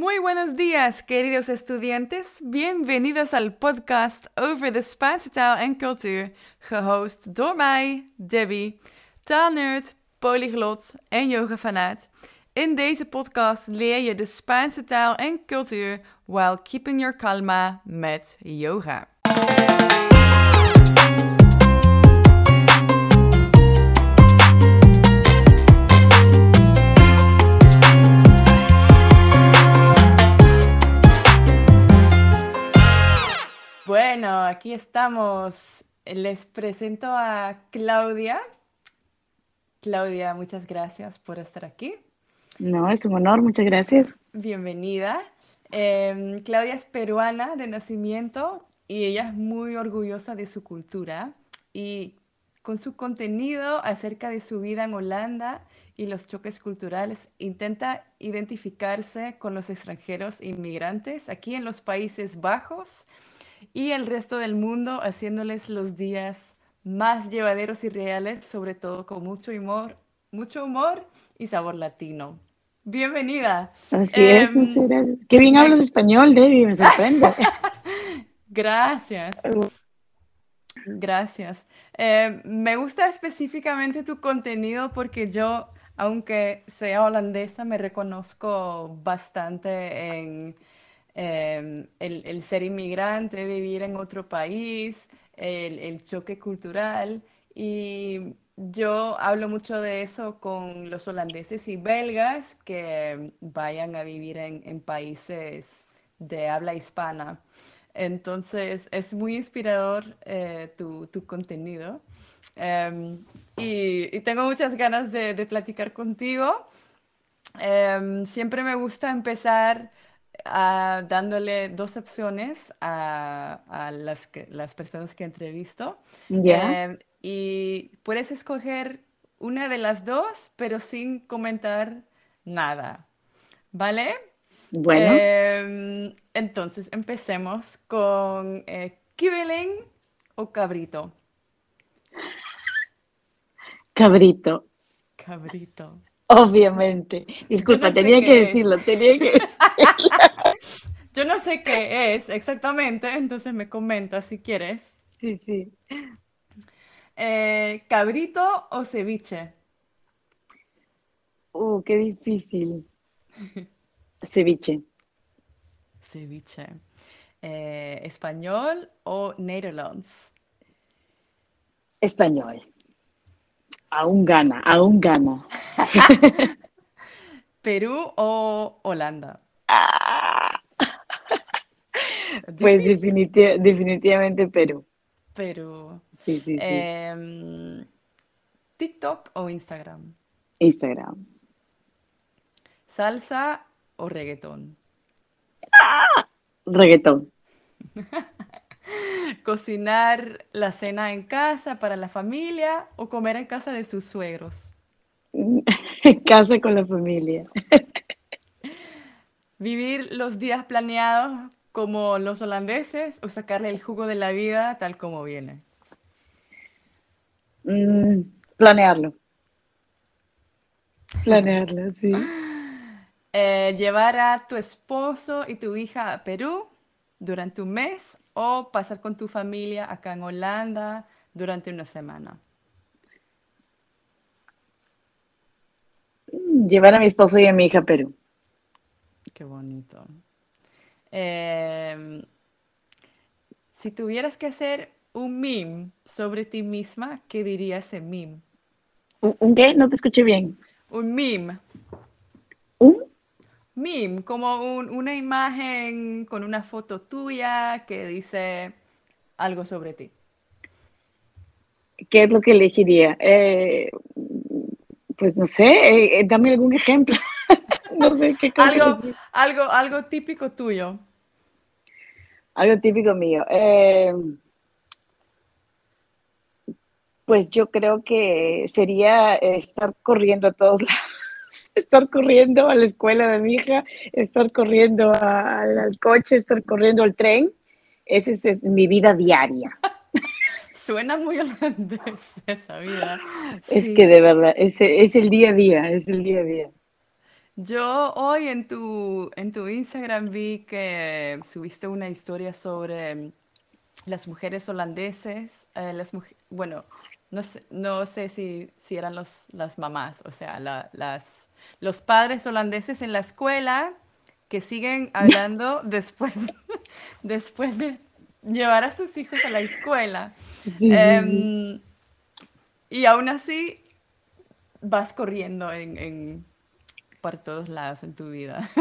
Muy buenos días, queridos estudiantes. Bienvenidos al podcast over de Spaanse taal en cultuur, gehost door mij, Debbie, taalnerd, polyglot en yogafanaat. In deze podcast leer je de Spaanse taal en cultuur while keeping your calma met yoga. Bueno, aquí estamos. Les presento a Claudia. Claudia, muchas gracias por estar aquí. No, es un honor, muchas gracias. Bienvenida. Em, Claudia es peruana de nacimiento y ella es muy orgullosa de su cultura y con su contenido acerca de su vida en Holanda y los choques culturales intenta identificarse con los extranjeros inmigrantes aquí en los Países Bajos y el resto del mundo haciéndoles los días más llevaderos y reales, sobre todo con mucho humor, mucho humor y sabor latino. Bienvenida. Así es, Em, muchas gracias. Qué bien hablas español, Debbie, me sorprende. Gracias. Gracias. Eh, me gusta específicamente tu contenido porque yo, aunque sea holandesa, me reconozco bastante en em, el, el ser inmigrante, vivir en otro país, el, el choque cultural. Y yo hablo mucho de eso con los holandeses y belgas que vayan a vivir en, en países de habla hispana. Entonces es muy inspirador eh, tu, tu contenido Em, y, tengo muchas ganas de, de platicar contigo. Em, siempre me gusta empezar dándole dos opciones a, a las, que- las personas que entrevisto. Ya, Em, y puedes escoger una de las dos, pero sin comentar nada. ¿Vale? bueno, Em, entonces, empecemos con eh, o cabrito. cabrito, Cabrito. Obviamente. Disculpa, no sé tenía que es. decirlo, tenía que... Yo no sé qué es exactamente, entonces me comentas si quieres. Sí, sí. Eh, ¿cabrito o ceviche? Uh, qué difícil. Ceviche, Ceviche. Eh, ¿español o Nederlands? español. Aún gana, aún gana. ¿Perú o Holanda? Ah, pues definiti- definitivamente Perú. Perú. Sí, sí, sí. Em, ¿TikTok o Instagram? Instagram. ¿Salsa o reggaetón? Reggaetón. ¿Cocinar la cena en casa para la familia o comer en casa de sus suegros? Casa con la familia. ¿Vivir los días planeados como los holandeses o sacarle el jugo de la vida tal como viene? Mm, planearlo. Planearlo, sí. Eh, ¿llevar a tu esposo y tu hija a Perú durante un mes o pasar con tu familia acá en Holanda durante una semana? Llevar a mi esposo y a mi hija a Perú. Qué bonito. Em, si tuvieras que hacer un meme sobre ti misma, ¿qué diría ese meme? ¿Un, un qué? No te escuché bien. Un meme. ¿Un? Meme, como un- una imagen con una foto tuya que dice algo sobre ti. ¿Qué es lo que elegiría? Eh, pues no sé, eh, eh, dame algún ejemplo. No sé qué cosa Algo, algo, algo típico tuyo. Algo típico mío. Eh, pues yo creo que sería estar corriendo a todos lados. Estar corriendo a la escuela de mi hija, estar corriendo a- al, coche, estar corriendo al tren. Esa es, es mi vida diaria. Suena muy holandés esa vida. Es que de verdad, es, es el día a día, es el día a día. Yo hoy en tu, en tu Instagram vi que subiste una historia sobre las mujeres holandeses, eh, las bueno, no sé, no sé si, si eran los, las mamás, o sea, las, los padres holandeses en la escuela que siguen hablando después, después de llevar a sus hijos a la escuela. Em, y aún así vas corriendo en, en, por todos lados en tu vida.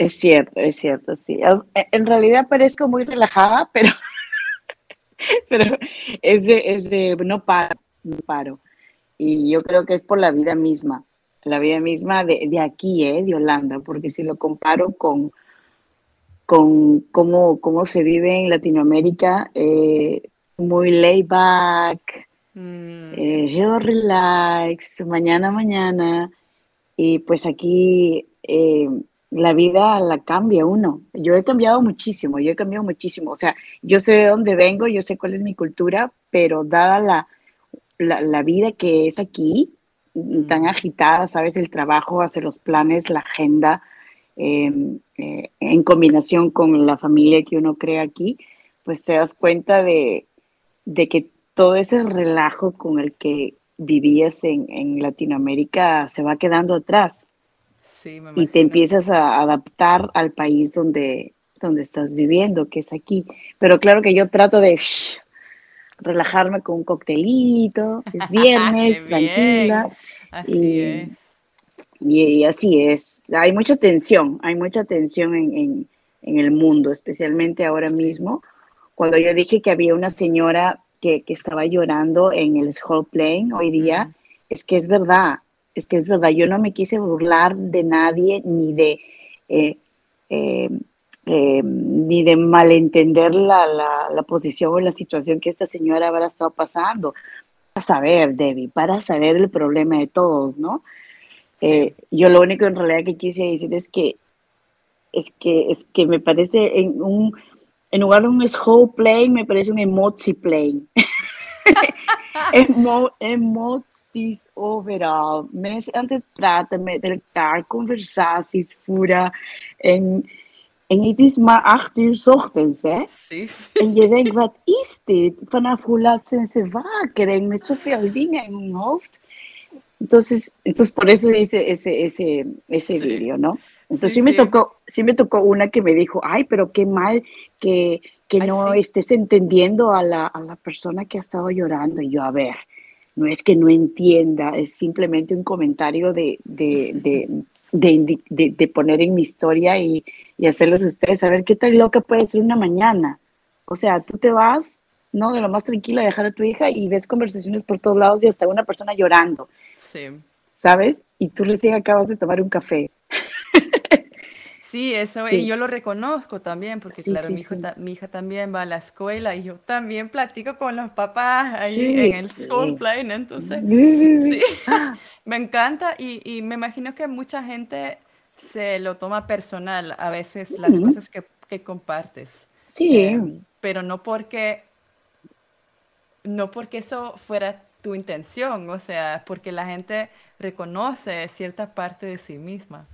Es cierto, es cierto, sí. En realidad parezco muy relajada, pero pero es de, no paro, no paro. Y yo creo que es por la vida misma, la vida misma de, aquí, ¿eh? de Holanda, porque si lo comparo con, con cómo, cómo se vive en Latinoamérica, eh, muy laid back, mm. eh, relax, mañana, mañana, y pues aquí eh, la vida la cambia uno. Yo he cambiado muchísimo, yo he cambiado muchísimo. O sea, yo sé de dónde vengo, yo sé cuál es mi cultura, pero dada la, la, vida que es aquí, tan agitada, sabes, el trabajo, hacer los planes, la agenda, em, eh, en combinación con la familia que uno crea aquí, pues te das cuenta de, de que todo ese relajo con el que vivías en, en Latinoamérica se va quedando atrás. Y te empiezas a adaptar al país donde, donde estás viviendo, que es aquí. Pero claro que yo trato de relajarme con un coctelito, es viernes, tranquila. Así y, es. Y, así es. Hay mucha tensión, hay mucha tensión en, el mundo, especialmente ahora mismo. Cuando yo dije que había una señora que, estaba llorando en el School Plane hoy día, es que es verdad es que es verdad, yo no me quise burlar de nadie ni de, eh, eh, eh, ni de malentender la, la, posición o la situación que esta señora habrá estado pasando. Para saber, Debbie, para saber el problema de todos, ¿no? yo lo único en realidad que quise decir es que es que, es que me parece en un, en lugar de un slow plane, me parece un emoji plane. Emo, emoties overal. Mensen aan het praten met elkaar, conversaties voeren. En, en het is maar acht uur ochtends, hè? Precies. En je denkt, wat is dit? Vanaf hoe laat zijn ze wakker? En met zoveel dingen in hun hoofd. Entonces, entonces por eso hice ese, ese, ese sí. video, ¿no? Entonces sí, sí, me tocó, sí me tocó una que me dijo, ay, pero qué mal que que no estés entendiendo a la, a la, persona que ha estado llorando. Y yo, a ver, no es que no entienda, es simplemente un comentario de, de, de, de poner en mi historia y, y, hacerles a ustedes saber qué tan loca puede ser una mañana. O sea, tú te vas, ¿no? De lo más tranquilo a dejar a tu hija y ves conversaciones por todos lados y hasta una persona llorando. Sí. ¿Sabes? Y tú recién acabas de tomar un café. Sí, eso, y yo lo reconozco también, porque claro, mi, hija, mi, hija, también va a la escuela y yo también platico con los papás ahí en el school plane, entonces, sí, me encanta y, y, me imagino que mucha gente se lo toma personal a veces las cosas que, que, compartes. Sí. Em, pero no porque, no porque eso fuera tu intención, o sea, porque la gente reconoce cierta parte de sí misma.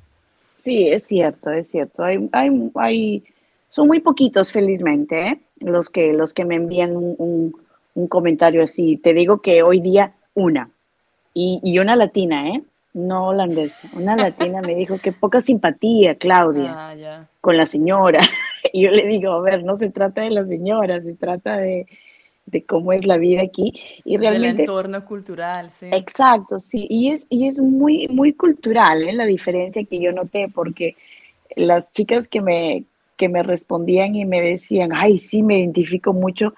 Sí, es cierto, es cierto. Hay, hay, hay, son muy poquitos, felizmente, ¿eh? los, que, los que me envían un, un, comentario así. Te digo que hoy día una. Y, y una latina, ¿eh? No holandesa. Una latina me dijo que poca simpatía, Claudia, ah, con la señora. Y yo le digo, a ver, no se trata de la señora, se trata de, de cómo es la vida aquí y realmente el entorno cultural, sí. Exacto, sí, y es y es muy muy cultural, ¿eh? la diferencia que yo noté porque las chicas que me que me respondían y me decían, "Ay, sí, me identifico mucho",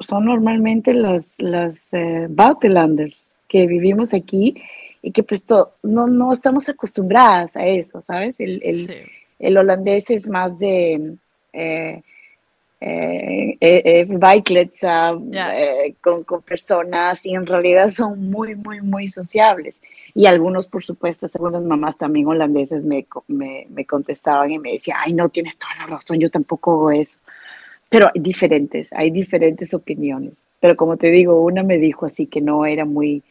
son, normalmente las las eh, que vivimos aquí y que pues no no estamos acostumbradas a eso, ¿sabes? El, el, el holandés es más de eh, eh, eh, eh, con, con, personas y en realidad son muy, muy, muy sociables. Y algunos, por supuesto, algunas mamás también holandeses me, me, me, contestaban y me decían, ay, no, tienes toda la razón, yo tampoco hago eso. Pero hay diferentes, hay diferentes opiniones. Pero como te digo, una me dijo así que no era muy,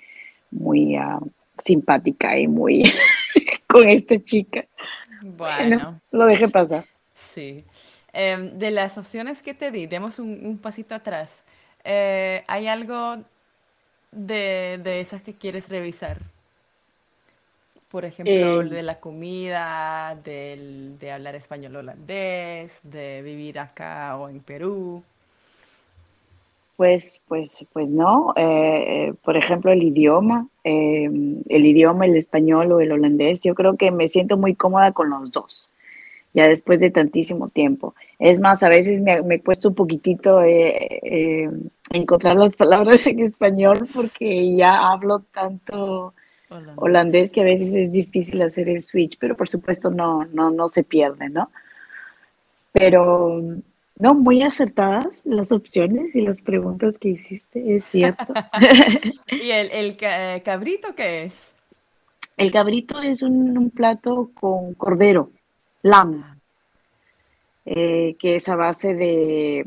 muy uh, simpática y muy con esta chica. Bueno, lo dejé pasar. Sí. Em, de las opciones que te di, demos un, pasito atrás. Eh, ¿Hay algo de, de, esas que quieres revisar? Por ejemplo, de la comida, del, de hablar español holandés, de vivir acá o en Perú. Pues, pues, pues no. Eh, eh, por ejemplo, el idioma, el idioma, el español o el holandés, yo creo que me siento muy cómoda con los dos, ya después de tantísimo tiempo. Es más, a veces me, me cuesta un poquitito eh, encontrar las palabras en español porque ya hablo tanto holandés. que a veces es difícil hacer el switch, pero por supuesto no, no, no se pierde, ¿no? Pero no, muy acertadas las opciones y las preguntas que hiciste, es cierto. ¿Y el, el eh, cabrito qué es? El cabrito es un, plato con cordero, lamb, eh, que es a base de,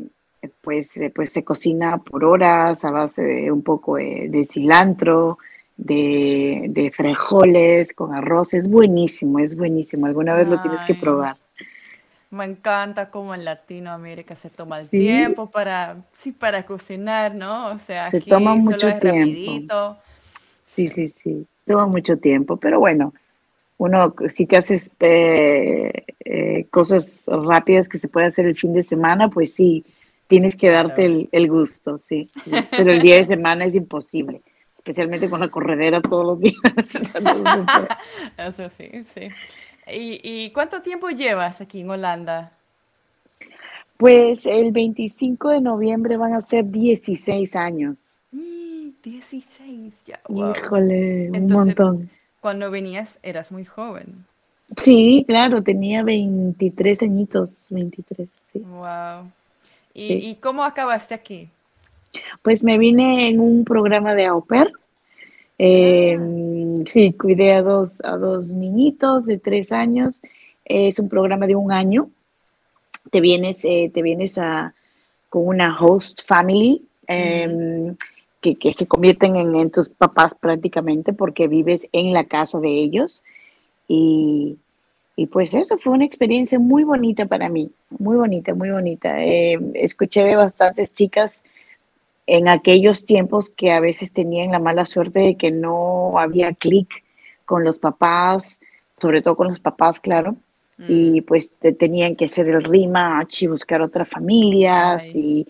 pues, eh, pues se cocina por horas, a base de un poco de cilantro, de, de frijoles con arroz. Es buenísimo, es buenísimo. Alguna vez lo tienes que probar. Me encanta como en Latinoamérica se toma el tiempo para, sí, para cocinar, ¿no? O sea, se toma mucho tiempo. Sí, sí, sí, toma mucho tiempo, pero bueno, uno, si te haces eh, eh, cosas rápidas que se puede hacer el fin de semana, pues sí, tienes que darte el, el gusto, sí. Pero el día de semana es imposible especialmente con la corredera todos los días. Eso sí, sí. ¿Y, cuánto tiempo llevas aquí en Holanda? Pues el 25 de noviembre van a ser 16 años. 16, mm, ya. Híjole, un montón. Cuando venías eras muy joven. Sí, claro, tenía 23 añitos, 23, sí. Wow. ¿Y cómo acabaste aquí? Pues me vine en un programa de au pair. Em, sí, cuidé a dos, a dos niñitos de tres años. Es un programa de un año. Te vienes, eh, te vienes a, con una host family em, que, que, se convierten en, en, tus papás prácticamente porque vives en la casa de ellos. Y, y pues eso fue una experiencia muy bonita para mí, muy bonita, muy bonita. Em, escuché de bastantes chicas en aquellos tiempos que a veces tenían la mala suerte de que no había clic con los papás, sobre todo con los papás, claro, y mm. pues tenían que hacer el rematch y buscar otra familia y,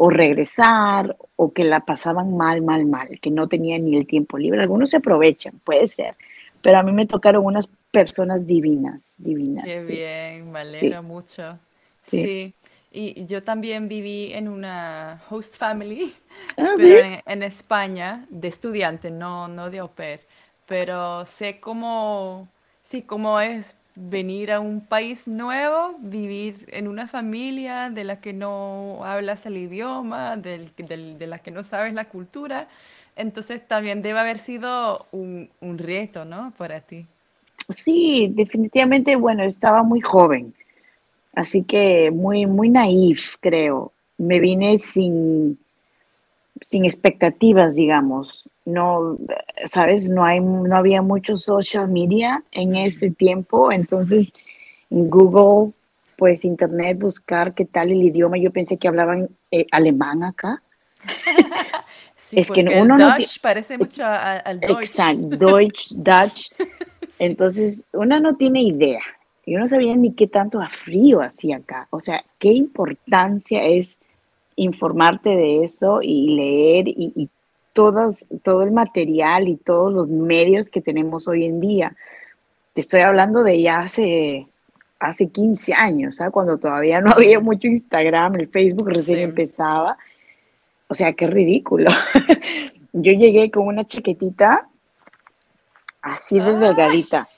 o regresar, o que la pasaban mal, mal, mal, que no tenían ni el tiempo libre. Algunos se aprovechan, puede ser, pero a mí me tocaron unas personas divinas, divinas. Qué bien, me alegra mucho. sí. Y yo también viví en una host family, ah, pero en, España, de estudiante, no, no de au pair. Pero sé cómo, sí, cómo es venir a un país nuevo, vivir en una familia de la que no hablas el idioma, del, de la que no sabes la cultura. Entonces también debe haber sido un, un reto, ¿no? Para ti. Sí, definitivamente, bueno, estaba muy joven. Así que muy, muy naif, creo. Me vine sin, sin expectativas, digamos. No, sabes, no hay, no había mucho social media en ese tiempo, entonces en Google, pues internet, buscar qué tal el idioma. Yo pensé que hablaban eh, alemán acá. es que uno no parece mucho al Deutsch. Exacto, Deutsch, Dutch. Entonces, uno no tiene idea. Yo no sabía ni qué tanto a frío hacía acá. O sea, qué importancia es informarte de eso y leer y, todas, todo el material y todos los medios que tenemos hoy en día. Te estoy hablando de ya hace, hace 15 años, ¿sabes? cuando todavía no había mucho Instagram, el Facebook recién empezaba. O sea, qué ridículo. Yo llegué con una chaquetita así de delgadita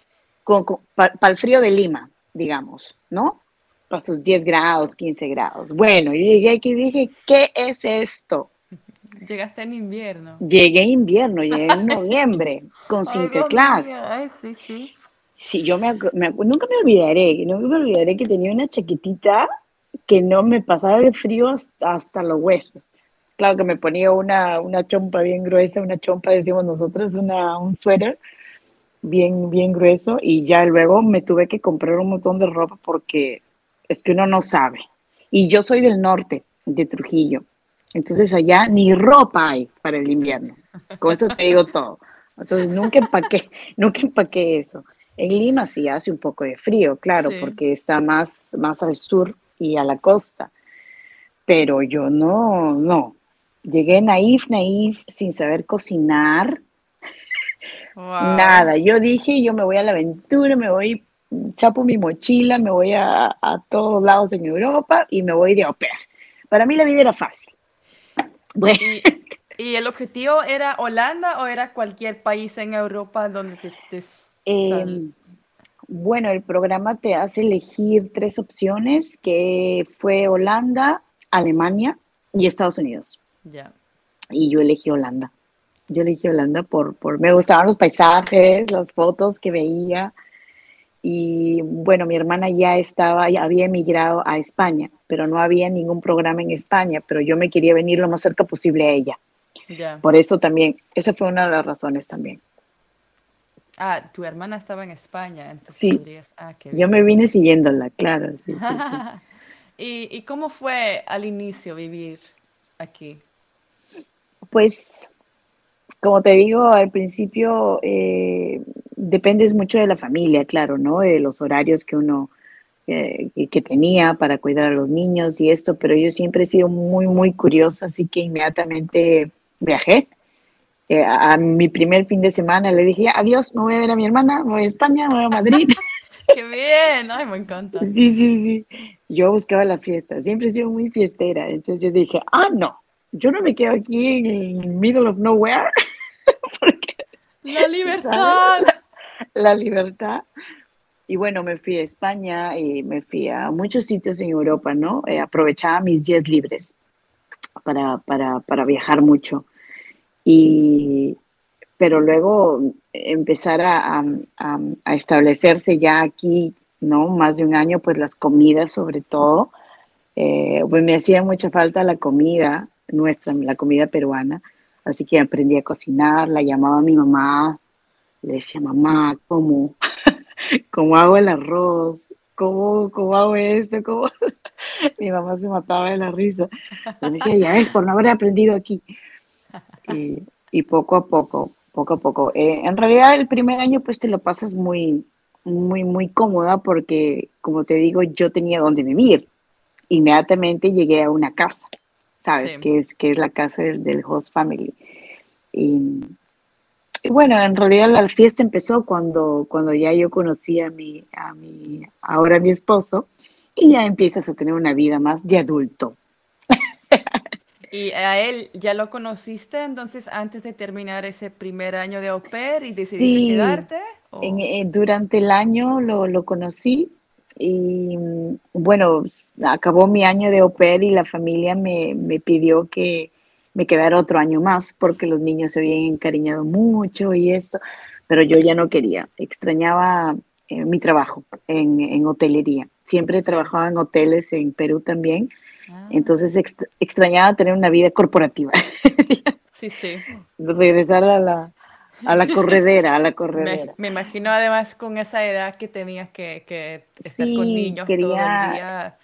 para el frío de Lima, digamos, ¿no? Para sus 10 grados, 15 grados. Bueno, yo llegué aquí y dije, ¿qué es esto? Llegaste en invierno. Llegué en invierno, llegué en noviembre, con Sinterklaas. sí, sí. Sí, yo me, nunca me olvidaré, nunca me olvidaré que tenía una chaquetita que no me pasaba el frío hasta, los huesos. Claro que me ponía una, una chompa bien gruesa, una chompa, decimos nosotros, una, un suéter, bien, bien grueso y ya luego me tuve que comprar un montón de ropa porque es que uno no sabe. Y yo soy del norte, de Trujillo. Entonces allá ni ropa hay para el invierno. Con eso te digo todo. Entonces nunca empaqué, nunca empaqué eso. En Lima sí hace un poco de frío, claro, porque está más, más al sur y a la costa. Pero yo no, no. Llegué naif, naif, sin saber cocinar. Nada. Yo dije, yo me voy a la aventura, me voy, chapo mi mochila, me voy a, a todos lados en Europa y me voy de au Para mí la vida era fácil. Bueno. ¿Y, el objetivo era Holanda o era cualquier país en Europa donde te, em, bueno, el programa te hace elegir tres opciones, que fue Holanda, Alemania y Estados Unidos. Ya. Y yo elegí Holanda. Yo elegí Holanda por, por, me gustaban los paisajes, las fotos que veía. Y bueno, mi hermana ya estaba, ya había emigrado a España, pero no había ningún programa en España, pero yo me quería venir lo más cerca posible a ella. Por eso también, esa fue una de las razones también. Ah, tu hermana estaba en España, entonces sí. Ah, yo me vine siguiéndola, claro. ¿Y, ¿Y cómo fue al inicio vivir aquí? Pues, como te digo, al principio eh, dependes mucho de la familia, claro, ¿no? De los horarios que uno eh, que tenía para cuidar a los niños y esto, pero yo siempre he sido muy, muy curiosa, así que inmediatamente viajé. Eh, a, mi primer fin de semana le dije, adiós, me voy a ver a mi hermana, me voy a España, me voy a Madrid. ¡Qué bien! ¡Ay, me encanta! Sí, sí, sí. Yo buscaba la fiesta, siempre he sido muy fiestera, entonces yo dije, ah, no, yo no me quedo aquí en el middle of nowhere. la libertad. La libertad. Y bueno, me fui a España y me fui a muchos sitios en Europa, ¿no? Eh, aprovechaba mis días libres para, para, para viajar mucho. Y, pero luego empezar a, a, establecerse ya aquí, ¿no? Más de un año, pues las comidas sobre todo, eh, pues me hacía mucha falta la comida nuestra, la comida peruana, así que aprendí a cocinar, la llamaba a mi mamá, le decía, mamá, ¿cómo? ¿Cómo hago el arroz? ¿Cómo, cómo hago esto? ¿Cómo? Mi mamá se mataba de la risa. me decía, ya es por no haber aprendido aquí. Y, poco a poco, poco a poco. Eh, en realidad el primer año pues te lo pasas muy, muy, muy cómoda porque, como te digo, yo tenía donde vivir. Inmediatamente llegué a una casa, ¿sabes? Que, es, que es la casa del, del host family. Y, bueno, en realidad la fiesta empezó cuando, cuando ya yo conocí a mi, a mi, ahora mi esposo, y ya empiezas a tener una vida más de adulto. ¿Y a él ya lo conociste entonces antes de terminar ese primer año de au pair y decidiste quedarte? Eh, durante el año lo, lo conocí y bueno, acabó mi año de au pair y la familia me, me pidió que, me quedara otro año más porque los niños se habían encariñado mucho y esto, pero yo ya no quería, extrañaba eh, mi trabajo en, hotelería. Siempre trabajaba en hoteles en Perú también, ah. entonces extrañaba tener una vida corporativa. sí, sí. Regresar a la, a la corredera, a la corredera. Me, imagino además con esa edad que tenías que, que estar con niños todo el día.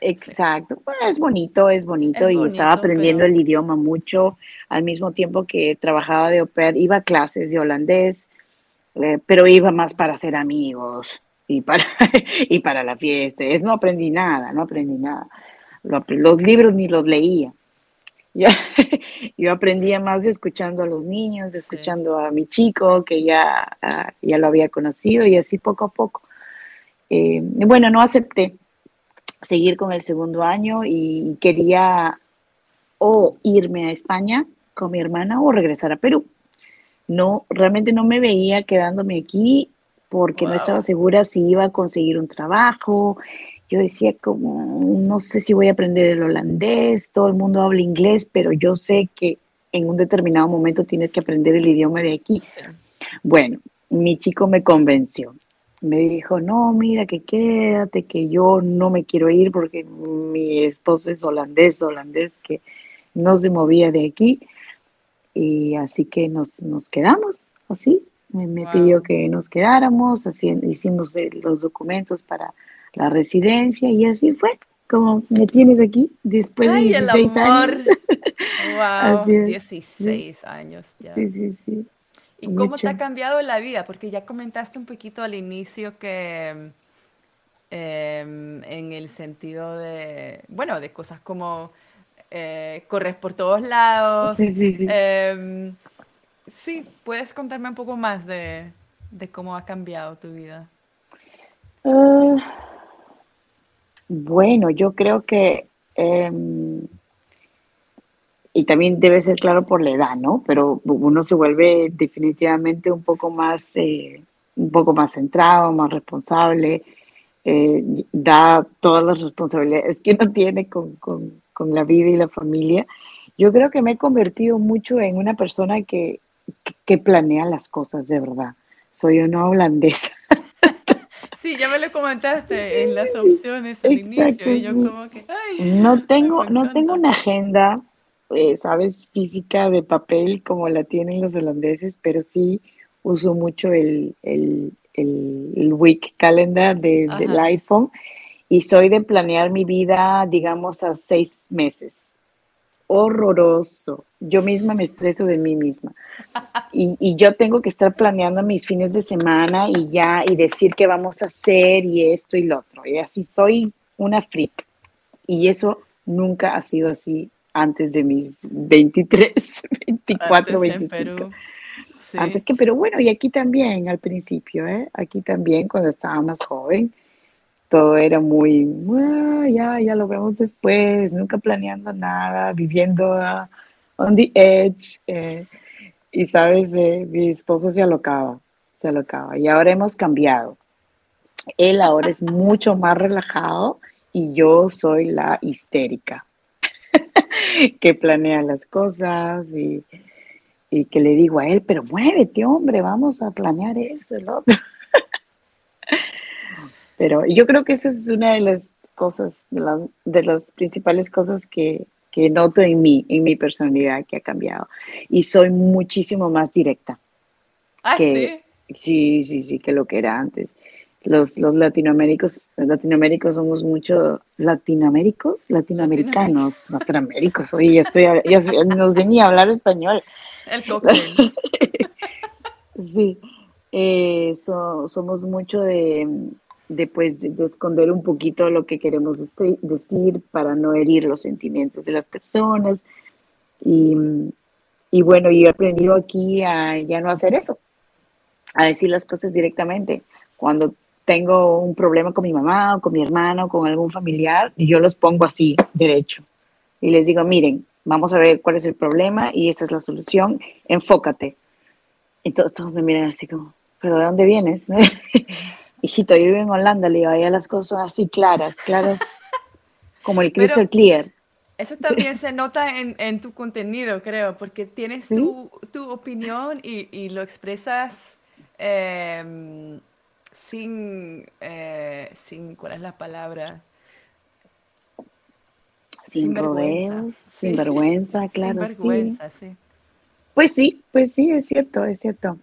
Exacto, bueno, es bonito, es bonito y estaba aprendiendo el idioma mucho al mismo tiempo que trabajaba de au pair, iba a clases de holandés, eh, pero iba más para ser amigos y para, y para la fiesta. Es, no aprendí nada, no aprendí nada. Los libros ni los leía. Yo, yo aprendía más escuchando a los niños, escuchando a mi chico que ya, ah, ya lo había conocido y así poco a poco. Eh, bueno, no acepté seguir con el segundo año y quería o irme a España con mi hermana o regresar a Perú. No, realmente no me veía quedándome aquí porque no estaba segura si iba a conseguir un trabajo. Yo decía como, no sé si voy a aprender el holandés, todo el mundo habla inglés, pero yo sé que en un determinado momento tienes que aprender el idioma de aquí. Bueno, mi chico me convenció me dijo, no, mira, que quédate, que yo no me quiero ir porque mi esposo es holandés, holandés, que no se movía de aquí. Y así que nos, nos quedamos así. Me, pidió que nos quedáramos, hicimos los documentos para la residencia y así fue como me tienes aquí después de 16 años. wow, 16 años ya. Sí, sí, sí. ¿Y cómo te ha cambiado la vida? Porque ya comentaste un poquito al inicio que em, en el sentido de, bueno, de cosas como eh, corres por todos lados. Sí, sí, sí. Em, sí, puedes contarme un poco más de, cómo ha cambiado tu vida. Uh, bueno, yo creo que, em, y también debe ser claro por la edad, ¿no? Pero uno se vuelve definitivamente un poco más, eh, un poco más centrado, más responsable, eh, da todas las responsabilidades que uno tiene con, con, con, la vida y la familia. Yo creo que me he convertido mucho en una persona que, que planea las cosas de verdad. Soy una holandesa. Sí, ya me lo comentaste en las opciones al inicio y yo como que, no tengo, no tengo una agenda, eh, sabes, física de papel como la tienen los holandeses, pero sí uso mucho el, el, el, week calendar del iPhone y soy de planear mi vida, digamos, a seis meses. Horroroso. Yo misma me estreso de mí misma. Y, yo tengo que estar planeando mis fines de semana y ya, y decir qué vamos a hacer y esto y lo otro. Y así soy una freak. Y eso nunca ha sido así antes de mis 23, 24, 25. Antes que, pero bueno, y aquí también al principio, ¿eh? Aquí también cuando estaba más joven todo era muy, ya, ya lo vemos después, nunca planeando nada, viviendo on the edge. Eh, y sabes, eh, mi esposo se alocaba, se alocaba. Y ahora hemos cambiado. Él ahora es mucho más relajado y yo soy la histérica que planea las cosas y, y que le digo a él, pero muévete, hombre, vamos a planear eso, el otro. Pero yo creo que esa es una de las cosas, de, las principales cosas que, noto en mí, en mi personalidad que ha cambiado. Y soy muchísimo más directa. Ah, sí. Sí, sí, sí, que lo que era antes. Los, los latinoaméricos, latinoaméricos somos mucho latinoaméricos, latinoamericanos, latinoaméricos. Oye, ya estoy, ya no sé ni hablar español. El cóctel. sí, eh, somos mucho de, después de, esconder un poquito lo que queremos decir para no herir los sentimientos de las personas. Y, y bueno, yo he aprendido aquí a ya no hacer eso, a decir las cosas directamente. Cuando tengo un problema con mi mamá o con mi hermano o con algún familiar, yo los pongo así, derecho. Y les digo, miren, vamos a ver cuál es el problema y esta es la solución, enfócate. Todos, todos me miran así como, ¿pero de dónde vienes? hijito, yo vivo en Holanda, le digo, allá las cosas así claras, claras como el crystal clear. Eso también se nota en, en, tu contenido, creo, porque tienes tu, tu, opinión y, y, lo expresas em, sin, eh, sin, ¿cuál es la palabra? Sin, rodeos, sin vergüenza, claro. Sin vergüenza, sí. Pues sí, pues sí, es cierto, es cierto.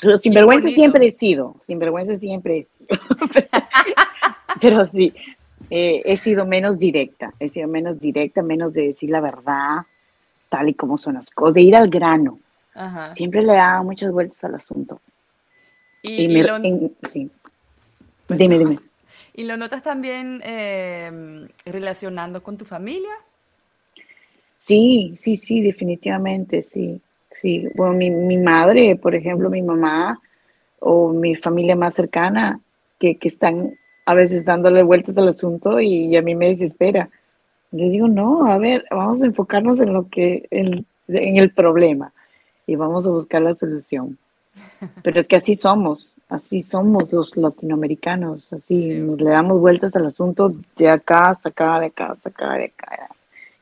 Pero sinvergüenza siempre he sido, sinvergüenza siempre he sido. pero sí, eh, he sido menos directa, he sido menos directa, menos de decir la verdad, tal y como son las cosas, de ir al grano. Siempre le he dado muchas vueltas al asunto. Y, sí. Pues dime, dime. ¿Y lo notas también em, relacionando con tu familia? Sí, sí, sí, definitivamente, sí. Sí, bueno, mi, mi madre, por ejemplo, mi mamá o mi familia más cercana, que, que están a veces dándole vueltas al asunto y, a mí me desespera. Le digo, no, a ver, vamos a enfocarnos en lo que, en, en el problema y vamos a buscar la solución. Pero es que así somos, así somos los latinoamericanos, así le damos vueltas al asunto de acá hasta acá, de acá hasta acá, de acá.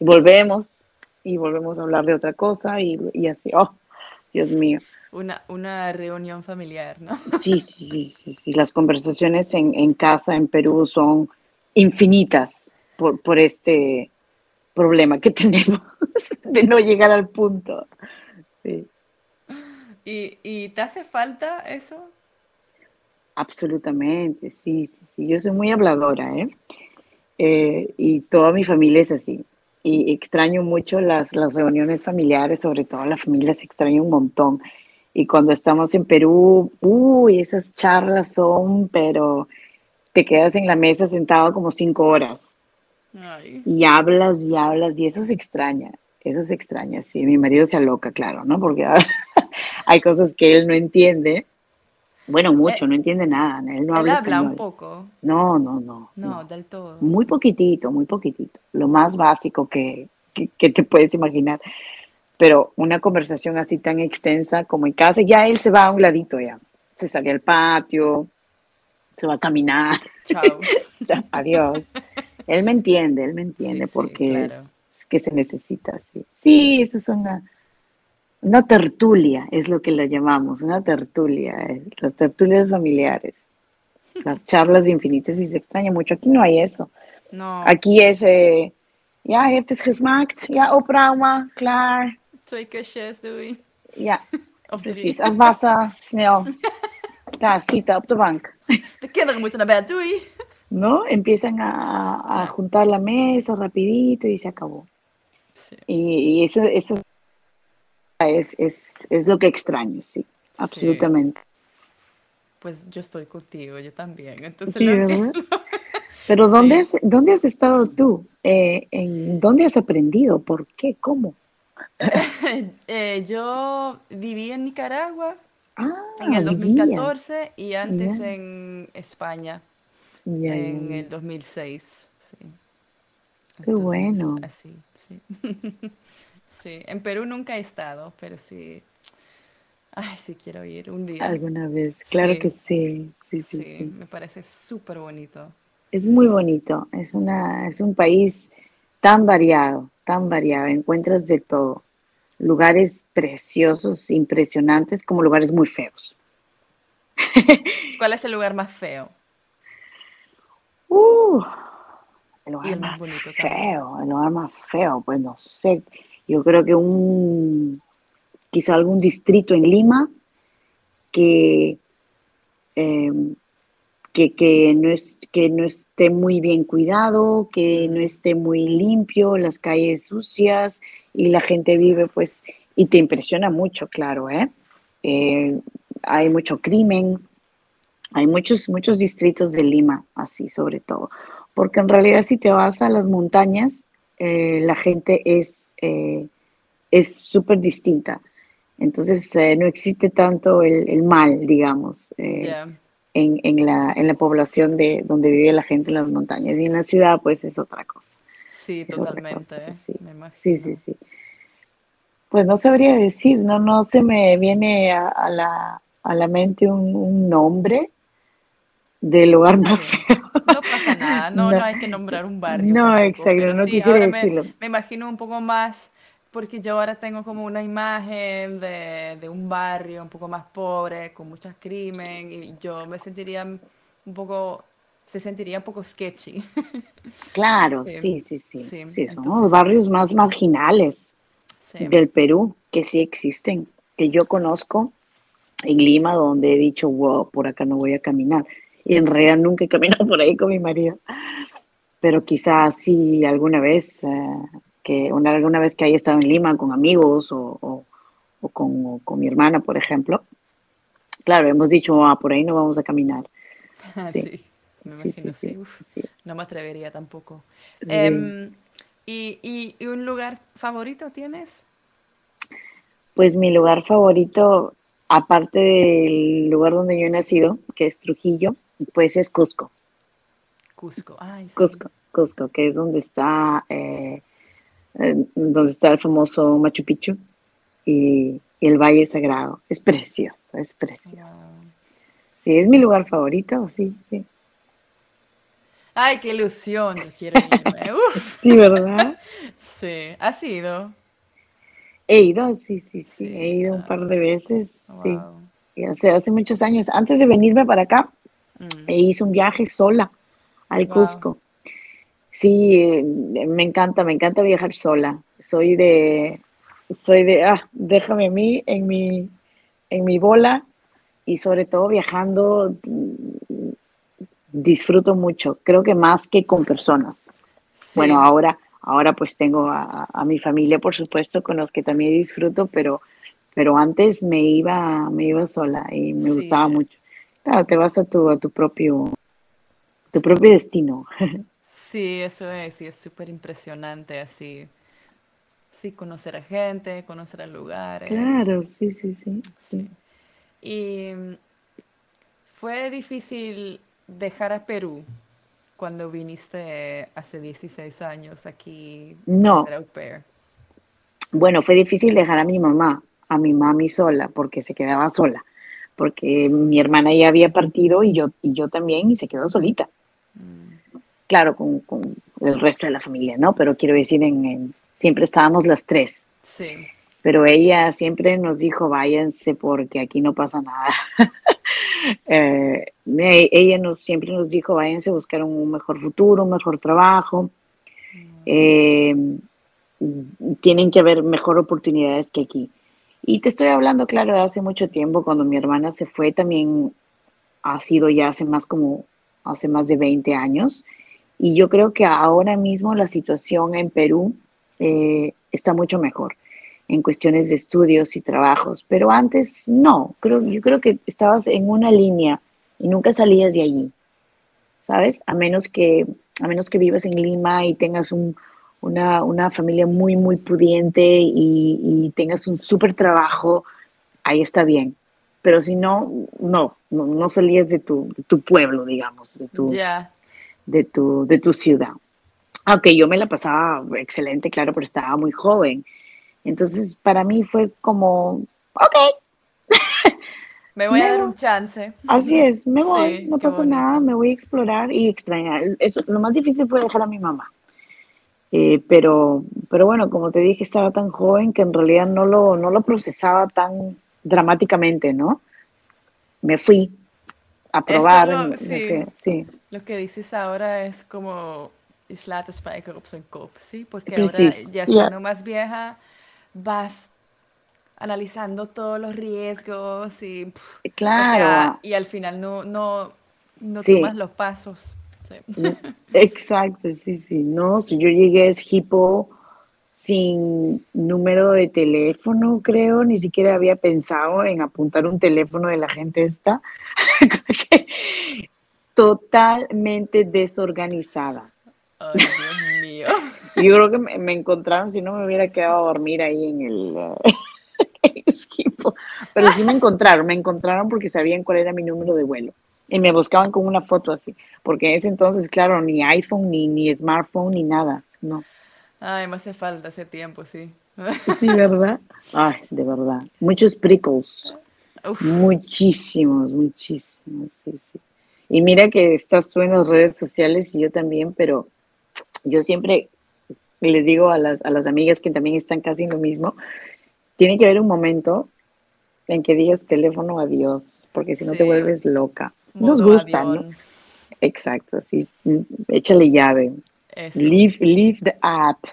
Y volvemos y volvemos a hablar de otra cosa y, y así, oh, Dios mío. Una, una reunión familiar, ¿no? Sí, sí, sí, sí, sí. Las conversaciones en, en casa en Perú son infinitas por, por este problema que tenemos de no llegar al punto. Sí. ¿Y, ¿Y te hace falta eso? Absolutamente, sí, sí, sí. Yo soy muy habladora, ¿eh? ¿eh? y toda mi familia es así. Y extraño mucho las, las reuniones familiares, sobre todo la familia se extraña un montón. Y cuando estamos en Perú, uy, esas charlas son, pero te quedas en la mesa sentado como cinco horas. Y hablas y hablas, y eso se extraña, eso se extraña, sí. Mi marido se aloca, claro, ¿no? Porque hay cosas que él no entiende. Bueno, mucho, eh, no entiende nada. Él no habla, habla un poco. No, no, no, no. del todo. Muy poquitito, muy poquitito. Lo más básico que, que, te puedes imaginar. Pero una conversación así tan extensa como en casa, ya él se va a un ladito ya. Se sale al patio, se va a caminar. Chao. Adiós. Él me entiende, él me entiende porque es, que se necesita, sí. Sí, eso es una, una tertulia, es lo que la llamamos, una tertulia, eh, las tertulias familiares, las charlas infinitas y se extraña mucho. Aquí no hay eso. No. Aquí es, eh, ja, heeft het gesmaakt? Ja, opruimen, klaar. Twee kusjes, doei. Ja, of precies. Afwassen, snel. Ja, cita op de bank. De kinderen moeten naar bed, doei. ¿no? Empiezan a, juntar la mesa rapidito y se acabó. Y, eso, eso es, es, lo que extraño, sí, absolutamente. Pues yo estoy contigo, yo también. Entonces Pero ¿dónde, has, ¿dónde has estado tú? Eh, ¿en, ¿Dónde has aprendido? ¿Por qué? ¿Cómo? Eh, yo viví en Nicaragua ah, en el 2014 y antes en España en el 2006, sí. Qué bueno. Así, sí. sí, en Perú nunca he estado, pero sí. Ay, sí quiero ir un día. Alguna vez, claro que sí. Sí, sí, sí. Me parece súper bonito. Es muy bonito. Es, una, es un país tan variado, tan variado. Encuentras de todo. Lugares preciosos, impresionantes, como lugares muy feos. ¿Cuál es el lugar más feo? Uh, el lugar más, feo, el lugar más feo, pues no sé. Yo creo que un, quizá algún distrito en Lima que, em, que, que, no es, que no esté muy bien cuidado, que no esté muy limpio, las calles sucias y la gente vive pues, y te impresiona mucho, claro, ¿eh? eh hay mucho crimen, hay muchos, muchos distritos de Lima, así sobre todo, porque en realidad si te vas a las montañas, eh, la gente es eh, es súper distinta. Entonces eh, no existe tanto el, mal, digamos, en, en, la, en la población de donde vive la gente en las montañas. Y en la ciudad, pues es otra cosa. Sí, totalmente. Sí. sí. sí, sí, Pues no sabría decir, no, no se me viene a, la, a la mente un, un nombre, del lugar más feo. No pasa nada, no, no, hay que nombrar un barrio. No, exacto, no quisiera decirlo. Me, imagino un poco más, porque yo ahora tengo como una imagen de, de, un barrio un poco más pobre, con muchos crimen, y yo me sentiría un poco, se sentiría un poco sketchy. Claro, sí, sí, sí. Sí, son los barrios más marginales del Perú, que sí existen, que yo conozco en Lima, donde he dicho, wow, por acá no voy a caminar y en realidad nunca he caminado por ahí con mi marido. Pero quizás sí alguna vez, eh, que una, alguna vez que haya estado en Lima con amigos o, o, con, con, mi hermana, por ejemplo. Claro, hemos dicho, ah, por ahí no vamos a caminar. Sí, me imagino, sí, no me atrevería tampoco. Em, ¿y, ¿y, y un lugar favorito tienes? Pues mi lugar favorito, aparte del lugar donde yo he nacido, que es Trujillo, pues es Cusco. Cusco, ay, Cusco, Cusco, que es donde está, eh, donde está el famoso Machu Picchu y, el Valle Sagrado. Es precioso, es precioso. Sí, es mi lugar favorito, sí, sí. Ay, qué ilusión, yo quiero irme. Sí, ¿verdad? sí, ¿ha sido? He ido, sí, sí, sí, he ido un par de veces, sí. Y hace, hace muchos años, antes de venirme para acá, e hice un viaje sola al Cusco. Sí, me encanta, me encanta viajar sola. Soy de, soy de, ah, déjame a mí en mi, en mi bola y sobre todo viajando disfruto mucho, creo que más que con personas. Bueno, ahora, ahora pues tengo a, mi familia, por supuesto, con los que también disfruto, pero, pero antes me iba, me iba sola y me gustaba mucho. Claro, te vas a tu, a tu propio, tu propio destino. Sí, eso es, sí, es súper impresionante así. Sí, conocer a gente, conocer a lugares. Claro, sí, sí, sí. sí. Y fue difícil dejar a Perú cuando viniste hace 16 años aquí no. a Bueno, fue difícil dejar a mi mamá, a mi mami sola, porque se quedaba sola, porque mi hermana ya había partido y yo, y yo también, y se quedó solita. Mm. Claro, con, el resto de la familia, ¿no? Pero quiero decir, en, siempre estábamos las tres. Sí. Pero ella siempre nos dijo, váyanse porque aquí no pasa nada. Eh, ella nos, siempre nos dijo, váyanse a buscar un mejor futuro, un mejor trabajo. Eh, tienen que haber mejor oportunidades que aquí. Y te estoy hablando, claro, de hace mucho tiempo, cuando mi hermana se fue, también ha sido ya hace más como, hace más de 20 años. Y yo creo que ahora mismo la situación en Perú eh, está mucho mejor en cuestiones de estudios y trabajos, pero antes no, creo, yo creo que estabas en una línea y nunca salías de allí, ¿sabes? A menos que, a menos que vivas en Lima y tengas un, una, una, familia muy, muy pudiente y, tengas un súper trabajo, ahí está bien. Pero si no, no, no, salías de tu, de tu, pueblo, digamos, de tu, de, tu, de tu ciudad. Aunque yo me la pasaba excelente, claro, pero estaba muy joven. Entonces, para mí fue como, ok. Me voy a dar un chance. Así es, me voy, no pasa nada, me voy a explorar y extrañar. Eso, lo más difícil fue dejar a mi mamá. Eh, pero, pero bueno, como te dije, estaba tan joven que en realidad no lo, no lo procesaba tan dramáticamente, ¿no? Me fui a probar. Lo, sí, Lo que dices ahora es como Islata Spijker op zijn kop, ¿sí? Porque ahora ya siendo más vieja, vas analizando todos los riesgos y, claro. y al final no, no, no tomas los pasos. Mm, exacto, sí, sí. No, si yo llegué a Esquipo sin número de teléfono, creo, ni siquiera había pensado en apuntar un teléfono de la gente esta. Totalmente desorganizada. Ay, Dios mío. Yo creo que me, encontraron, si no me hubiera quedado a dormir ahí en el, equipo. Pero sí me encontraron, me encontraron porque sabían cuál era mi número de vuelo. Y me buscaban con una foto así. Porque en ese entonces, claro, ni iPhone, ni, ni smartphone, ni nada. No. Ay, me hace falta ese tiempo, sí. Sí, ¿verdad? Ay, de verdad. Muchos prickles. Muchísimos, muchísimos, sí, sí. Y mira que estás tú en las redes sociales y yo también, pero yo siempre les digo a las, a las amigas que también están casi en lo mismo, tiene que haber un momento en que digas teléfono adiós, porque si no te vuelves loca. Nos gusta, ¿no? Exacto, sí. Échale llave. Leave, leave the app.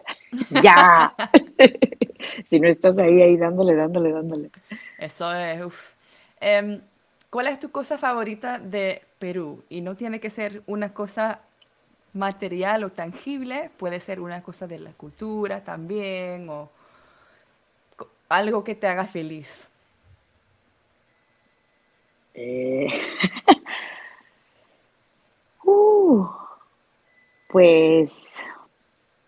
ya. si no estás ahí, ahí dándole, dándole, dándole. Eso es, uf. Em, ¿Cuál es tu cosa favorita de Perú? Y no tiene que ser una cosa material o tangible, puede ser una cosa de la cultura también o algo que te haga feliz. Eh, uh, pues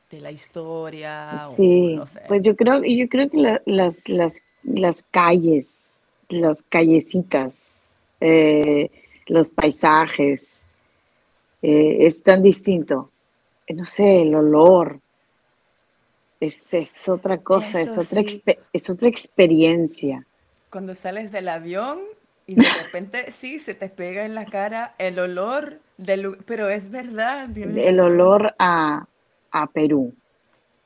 de la historia. Sí, pues yo creo, yo creo que las, las, las, calles, las callecitas, eh, los paisajes, eh, es tan distinto. Eh, no sé, el olor. Es, es otra cosa, es otra, es otra experiencia. Cuando sales del avión y de repente sí, se te pega en la cara el olor, del, pero es verdad. El olor a, a Perú,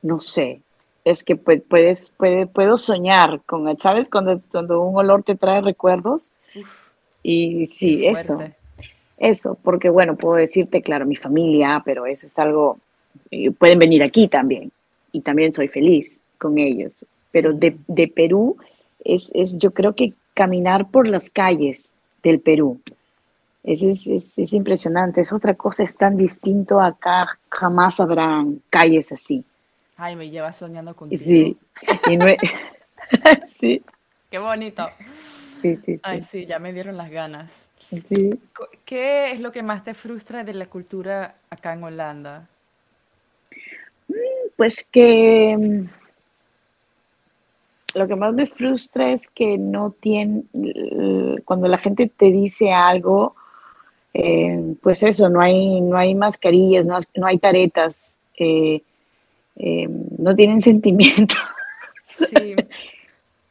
no sé, es que puedes, puede, puedo soñar con, ¿sabes? Cuando, cuando un olor te trae recuerdos. y sí, eso. Eso, porque bueno, puedo decirte, claro, mi familia, pero eso es algo, pueden venir aquí también y también soy feliz con ellos. Pero de, Perú es, es, yo creo que caminar por las calles del Perú. Es, es, es, impresionante, es otra cosa, es tan distinto acá, jamás habrán calles así. Ay, me lleva soñando contigo. Sí, sí. Qué bonito. Sí, sí, sí. Ay, sí, ya me dieron las ganas. Sí. ¿Qué es lo que más te frustra de la cultura acá en Holanda? Mm, pues que mm, lo que más me frustra es que no tiene, cuando la gente te dice algo, eh, pues eso, no hay, no hay mascarillas, no, no hay taretas, eh, eh, no tienen sentimiento. Sí,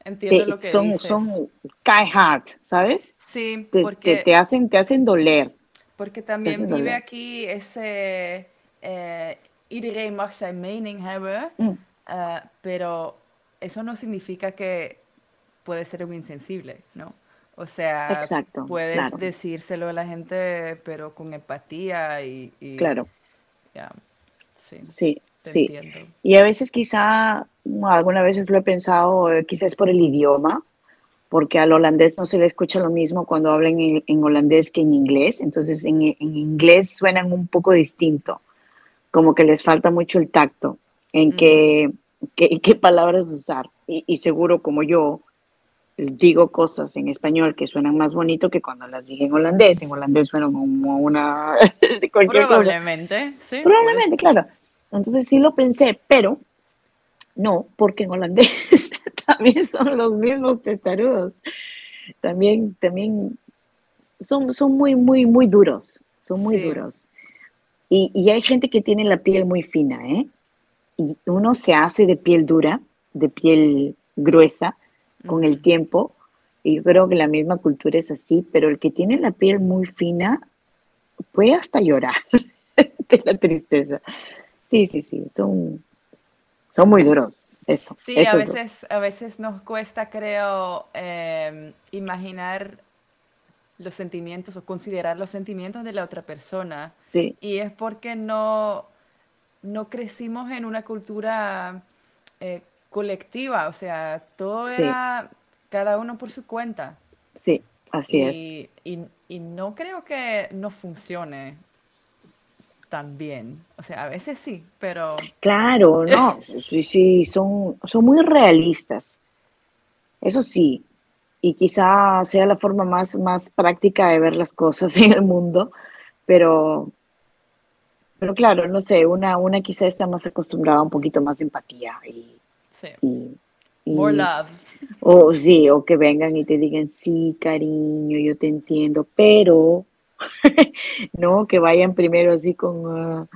entiendo lo que son, dices. Son hard, ¿sabes? Sí, te, porque... Te, hacen, te hacen doler. Porque también vive aquí ese... Iedereen mag zijn mening hebben, mm. uh, pero eso no significa que puede ser un insensible, ¿no? O sea, Exacto, puedes claro. decírselo a la gente, pero con empatía y... y claro. Yeah, sí, sí, te sí. entiendo. Y a veces quizá, algunas veces lo he pensado, eh, quizás por el idioma, porque al holandés no se le escucha lo mismo cuando hablan en, en holandés que en inglés, entonces en, en, inglés suenan un poco distinto, como que les falta mucho el tacto en mm. qué palabras usar. Y, y, seguro como yo digo cosas en español que suenan más bonito que cuando las dije en holandés. En holandés suenan como una... Probablemente, cosa. sí. Probablemente, claro. Entonces sí lo pensé, pero no, porque en holandés también son los mismos testarudos. También, también son, son muy, muy, muy duros. Son muy Sí. duros. Y, y hay gente que tiene la piel muy fina, ¿eh? Y uno se hace de piel dura, de piel gruesa, con el tiempo. Y yo creo que la misma cultura es así, pero el que tiene la piel muy fina puede hasta llorar de la tristeza. Sí, sí, sí, son, son muy duros. Eso. Sí, eso a veces, a veces nos cuesta, creo, eh, imaginar los sentimientos o considerar los sentimientos de la otra persona. Sí, Y es porque no, no crecimos en una cultura eh, colectiva, o sea, todo Sí. era cada uno por su cuenta. sí, así es. y, y- y no creo que no funcione tan bien. O sea, a veces sí, pero Claro, no, sí, sí, son, son muy realistas. Eso sí, y quizá sea la forma más, más práctica de ver las cosas en el mundo, pero, pero claro, no sé, una, una quizá está más acostumbrada a un poquito más de empatía y, sí. y, y- More love. o sí, o que vengan y te digan, sí, cariño, yo te entiendo, pero no, que vayan primero así con, ah,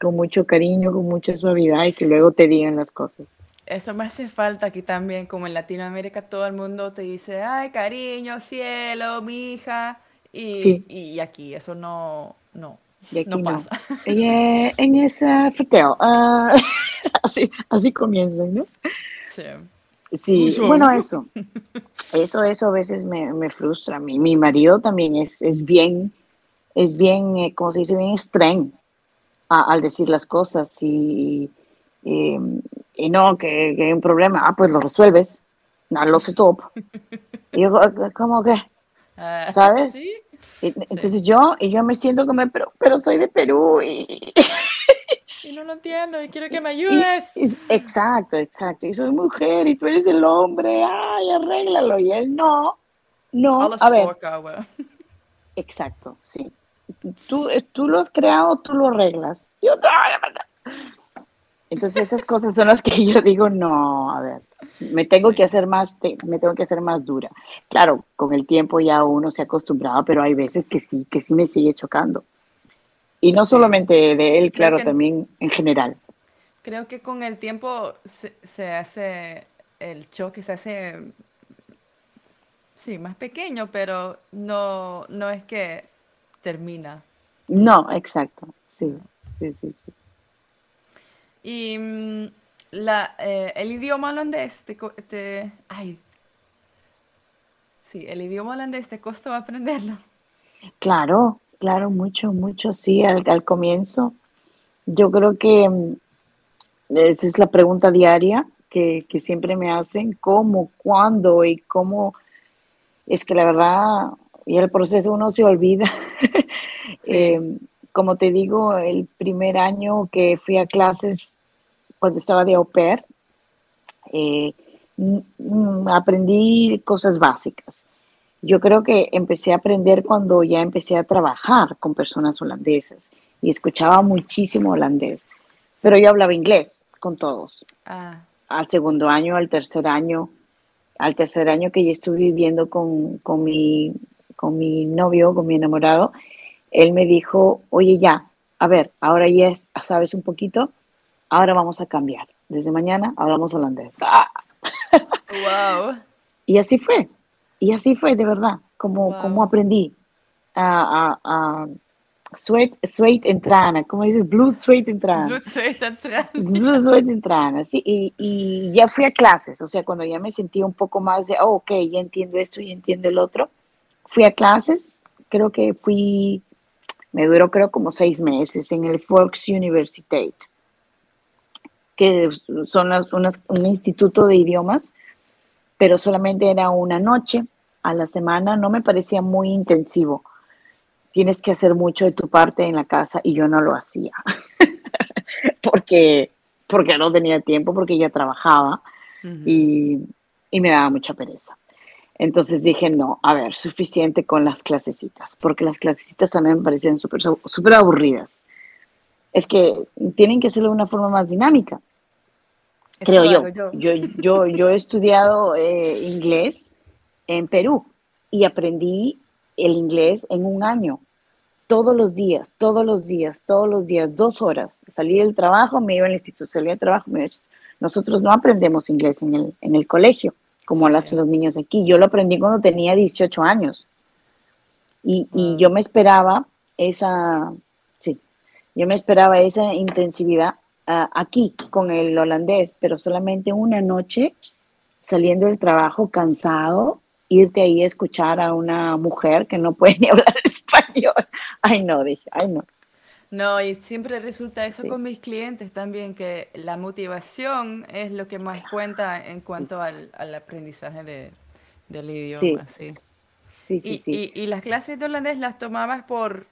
con mucho cariño, con mucha suavidad y que luego te digan las cosas. Eso me hace falta aquí también, como en Latinoamérica todo el mundo te dice, ay, cariño, cielo, mi hija. Y, Sí. y aquí eso no, no, Y aquí no no. pasa. Eh, en ese friteo, ah, así, así comienzan, ¿no? Sí. Sí, bueno, eso. Eso, eso a veces me, me frustra. Mi, mi marido también es, es bien, es bien, eh, ¿cómo se dice? Bien extrem a- al decir las cosas y, y, y no, que, que hay un problema, ah, pues lo resuelves, no lo sé top. Y yo, ¿cómo que? Ah, ¿Sabes? Sí. Entonces yo, y yo me siento como, pero, pero soy de Perú y, Y no lo entiendo y quiero que me ayudes. y- exacto, exacto. Y soy mujer y tú eres el hombre. Ay, arréglalo. Y él no. No. A ver, exacto, sí. Tú, eh, tú lo has creado, tú lo arreglas. Yo no. Entonces esas cosas son las que yo digo, no, a ver, me tengo Sí. que hacer más, te- me tengo que hacer más dura. Claro, con el tiempo ya uno se ha acostumbrado, pero hay veces que sí, que sí me sigue chocando. Y no Sí. solamente de él, claro, que- también en general. Creo que con el tiempo se, se hace, el choque se hace, sí, más pequeño, pero no, no es que termina. No, exacto, sí, sí, sí, sí. Y mm, la, eh, el idioma holandés te, te- ay, sí, el idioma holandés te costó aprenderlo. Claro, claro, mucho, mucho, sí, al, al comienzo. Yo creo que mm, esa es la pregunta diaria que, que siempre me hacen, cómo, cuándo y cómo, es que la verdad, y el proceso uno se olvida. Eh, como te digo, el primer año que fui a clases cuando estaba de au pair, eh, aprendí cosas básicas. Yo creo que empecé a aprender cuando ya empecé a trabajar con personas holandesas y escuchaba muchísimo holandés, pero yo hablaba inglés con todos. Ah. Al segundo año, al tercer año, al tercer año que yo estuve viviendo con, con, mi, con mi novio, con mi enamorado, él me dijo, oye ya, a ver, ahora ya sabes un poquito, ahora vamos a cambiar. Desde mañana hablamos holandés. Wow. Y así fue, y así fue de verdad, como, como aprendí a, a, sweat, sweat entrana, como dices, blue sweat entrana. Blue sweat entrana. Blue sweat entrana, sí, y, y, ya fui a clases, o sea, cuando ya me sentía un poco más de, oh, ok, ya entiendo esto, ya entiendo el otro, fui a clases, creo que fui, me duró creo como seis meses en el Fox University, que son las, un instituto de idiomas, pero solamente era una noche a la semana, no me parecía muy intensivo tienes que hacer mucho de tu parte en la casa y yo no lo hacía. porque, porque no tenía tiempo, porque ya trabajaba y, me daba mucha pereza. Entonces dije, no, a ver, suficiente con las clasecitas, porque las clasecitas también me parecían súper super aburridas. Es que tienen que hacerlo de una forma más dinámica, creo yo. yo. Yo, yo. he estudiado eh, inglés en Perú y aprendí el inglés en un año, todos los días, todos los días, todos los días, dos horas. Salí del trabajo, me iba al instituto, salí del trabajo, me iba Nosotros no aprendemos inglés en el, en el colegio, como lo hacen los niños aquí. Yo lo aprendí cuando tenía 18 años. Y, y yo me esperaba esa, yo me esperaba esa intensividad ah, aquí con el holandés, pero solamente una noche saliendo del trabajo cansado, irte ahí a escuchar a una mujer que no puede ni hablar español. Ay, no, dije, ay, no. No, y siempre resulta eso con mis clientes también, que la motivación es lo que más cuenta en cuanto al, aprendizaje de, del idioma. Sí, sí, sí. sí, y, las clases de holandés las tomabas por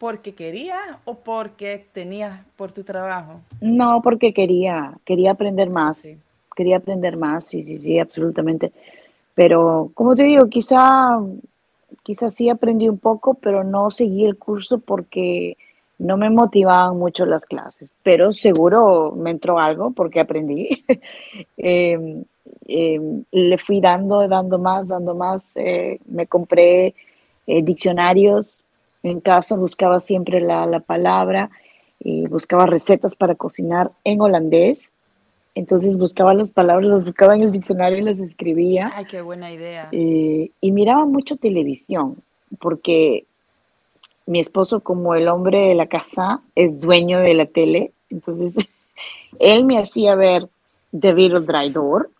porque querías o porque tenías por tu trabajo? No, porque quería, quería aprender más. Quería aprender más, sí, sí, sí, absolutamente. Pero, como te digo, quizá, quizá sí aprendí un poco, pero no seguí el curso porque no me motivaban mucho las clases. Pero seguro me entró algo porque aprendí. Em, em, le fui dando, dando más, dando más. Eh, me compré eh, diccionarios en casa, buscaba siempre la, la palabra y buscaba recetas para cocinar en holandés entonces buscaba las palabras, las buscaba en el diccionario y las escribía. Ay, qué buena idea. Eh, y miraba mucho televisión, porque mi esposo, como el hombre de la casa, es dueño de la tele. Entonces, él me hacía ver The Beatles Dry Door,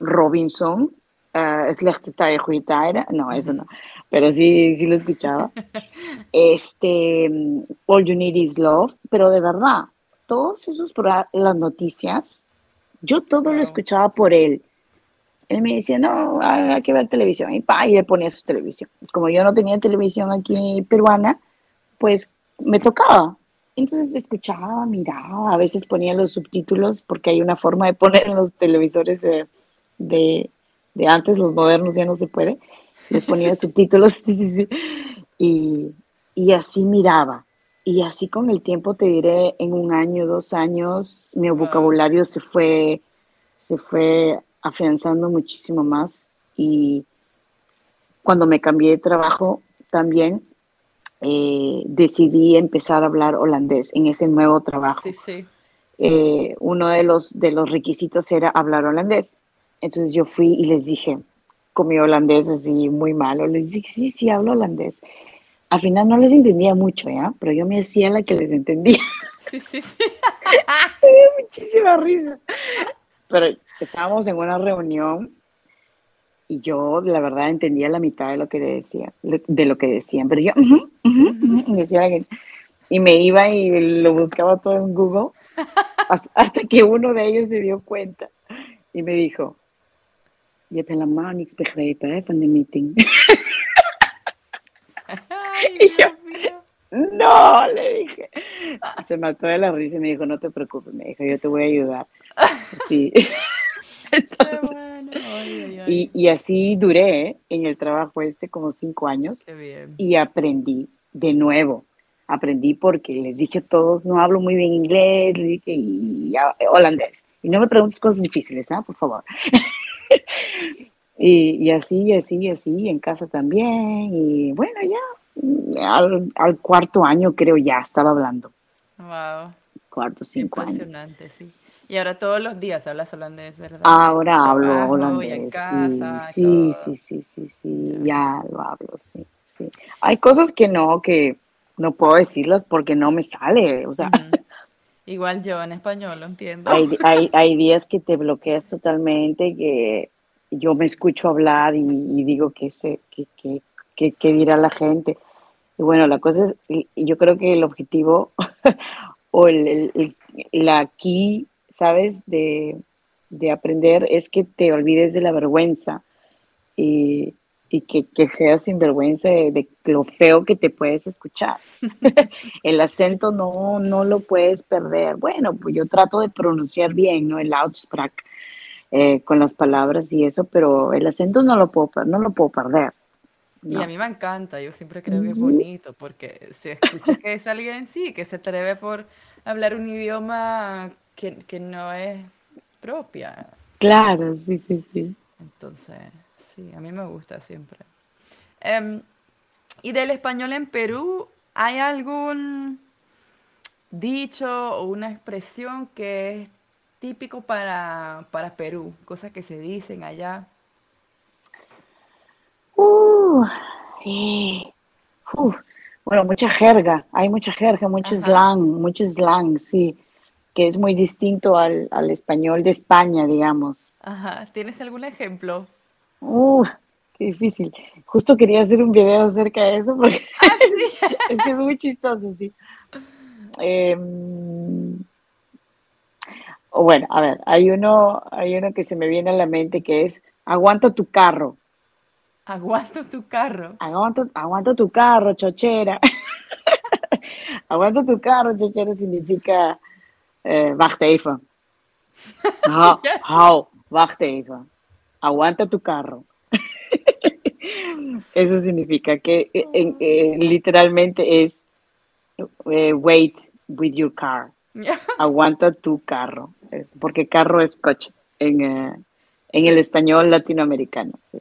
Robinson, uh, Slechte era, no, eso no, pero sí, sí lo escuchaba. Este, All You Need Is Love, pero de verdad, todos esos, las noticias, yo todo lo escuchaba por él. Él me decía, no, hay que ver televisión. Y pa, y le ponía su televisión. Como yo no tenía televisión aquí peruana, pues me tocaba. Entonces escuchaba, miraba, a veces ponía los subtítulos, porque hay una forma de poner en los televisores de, de, antes, los modernos ya no se puede. Les ponía subtítulos, sí, sí, sí. Y, y así miraba. Y así con el tiempo, te diré, en un año, dos años, mi vocabulario se fue, se fue afianzando muchísimo más. Y cuando me cambié de trabajo también, eh, decidí empezar a hablar holandés en ese nuevo trabajo. Sí, sí. Eh, uno de los, de los requisitos era hablar holandés. Entonces yo fui y les dije, con mi holandés así muy malo, les dije, sí, sí, hablo holandés al final no les entendía mucho, ¿ya? Pero yo me hacía la que les entendía. Sí, sí, sí. me dio muchísima risa. Pero estábamos en una reunión y yo, la verdad, entendía la mitad de lo que decía, de lo que decían. Pero yo, y me iba y lo buscaba todo en Google hasta que uno de ellos se dio cuenta y me dijo, je hebt helemaal niks begrepen hè, van de meeting. Ay, yo, no, le dije. Se mató de la risa y me dijo, no te preocupes, me dijo, yo te voy a ayudar. Sí. Qué bueno. Ay, ay, ay. Y, y así duré ¿eh? en el trabajo este como cinco años Qué bien. y aprendí de nuevo. Aprendí porque les dije a todos, no hablo muy bien inglés, les dije, y holandés. Y no me preguntes cosas difíciles, ¿ah? Por favor. y, y así, y así, y así, en casa también. Y bueno, ya al, al cuarto año creo ya estaba hablando. Wow. Cuarto, cinco años. Impresionante, sí. Y ahora todos los días hablas holandés, ¿verdad? Ahora hablo Trabajo y en holandés. casa, Sí, sí, sí, sí, sí, ya lo hablo, sí, sí. Hay cosas que no, que no puedo decirlas porque no me sale. O sea. Igual yo en español lo entiendo. hay, hay, días que te bloqueas totalmente, que yo me escucho hablar y, digo que sé, que, que, que, dirá la gente. Y bueno, la cosa es, yo creo que el objetivo o el, el, el- la key, ¿sabes? De, de aprender es que te olvides de la vergüenza y, y que, que seas sinvergüenza de, de lo feo que te puedes escuchar. El acento no, no lo puedes perder. Bueno, pues yo trato de pronunciar bien, ¿no? El Aussprache eh, con las palabras y eso, pero el acento no lo puedo, no lo puedo perder. Y a mí me encanta, yo siempre creo que es bonito porque se escucha que es alguien, sí, que se atreve por hablar un idioma que, que no es propia. Claro, sí, sí, sí. Entonces, sí, a mí me gusta siempre. Em, y del español en Perú, ¿hay algún dicho o una expresión que es típico para, para Perú? Cosas que se dicen allá. Uh, eh. Bueno, mucha jerga, hay mucha jerga, mucho Ajá. slang, mucho slang, sí, que es muy distinto al, al español de España, digamos. Ajá, ¿tienes algún ejemplo? Uh, qué difícil. Justo quería hacer un video acerca de eso porque Ah, sí. es que es muy chistoso, sí. O bueno, a ver, hay uno, hay uno que se me viene a la mente que es aguanta tu carro, Aguanto tu carro. aguanta, aguanta tu carro, chochera. aguanta tu carro, chochera significa eh, wacht even. Hou, Yes. hou, wacht even. Aguanta tu carro. Eso significa que eh, eh, literalmente es eh, wait with your car. Aguanta tu carro. Porque carro es coche en, el Sí. español latinoamericano. sí.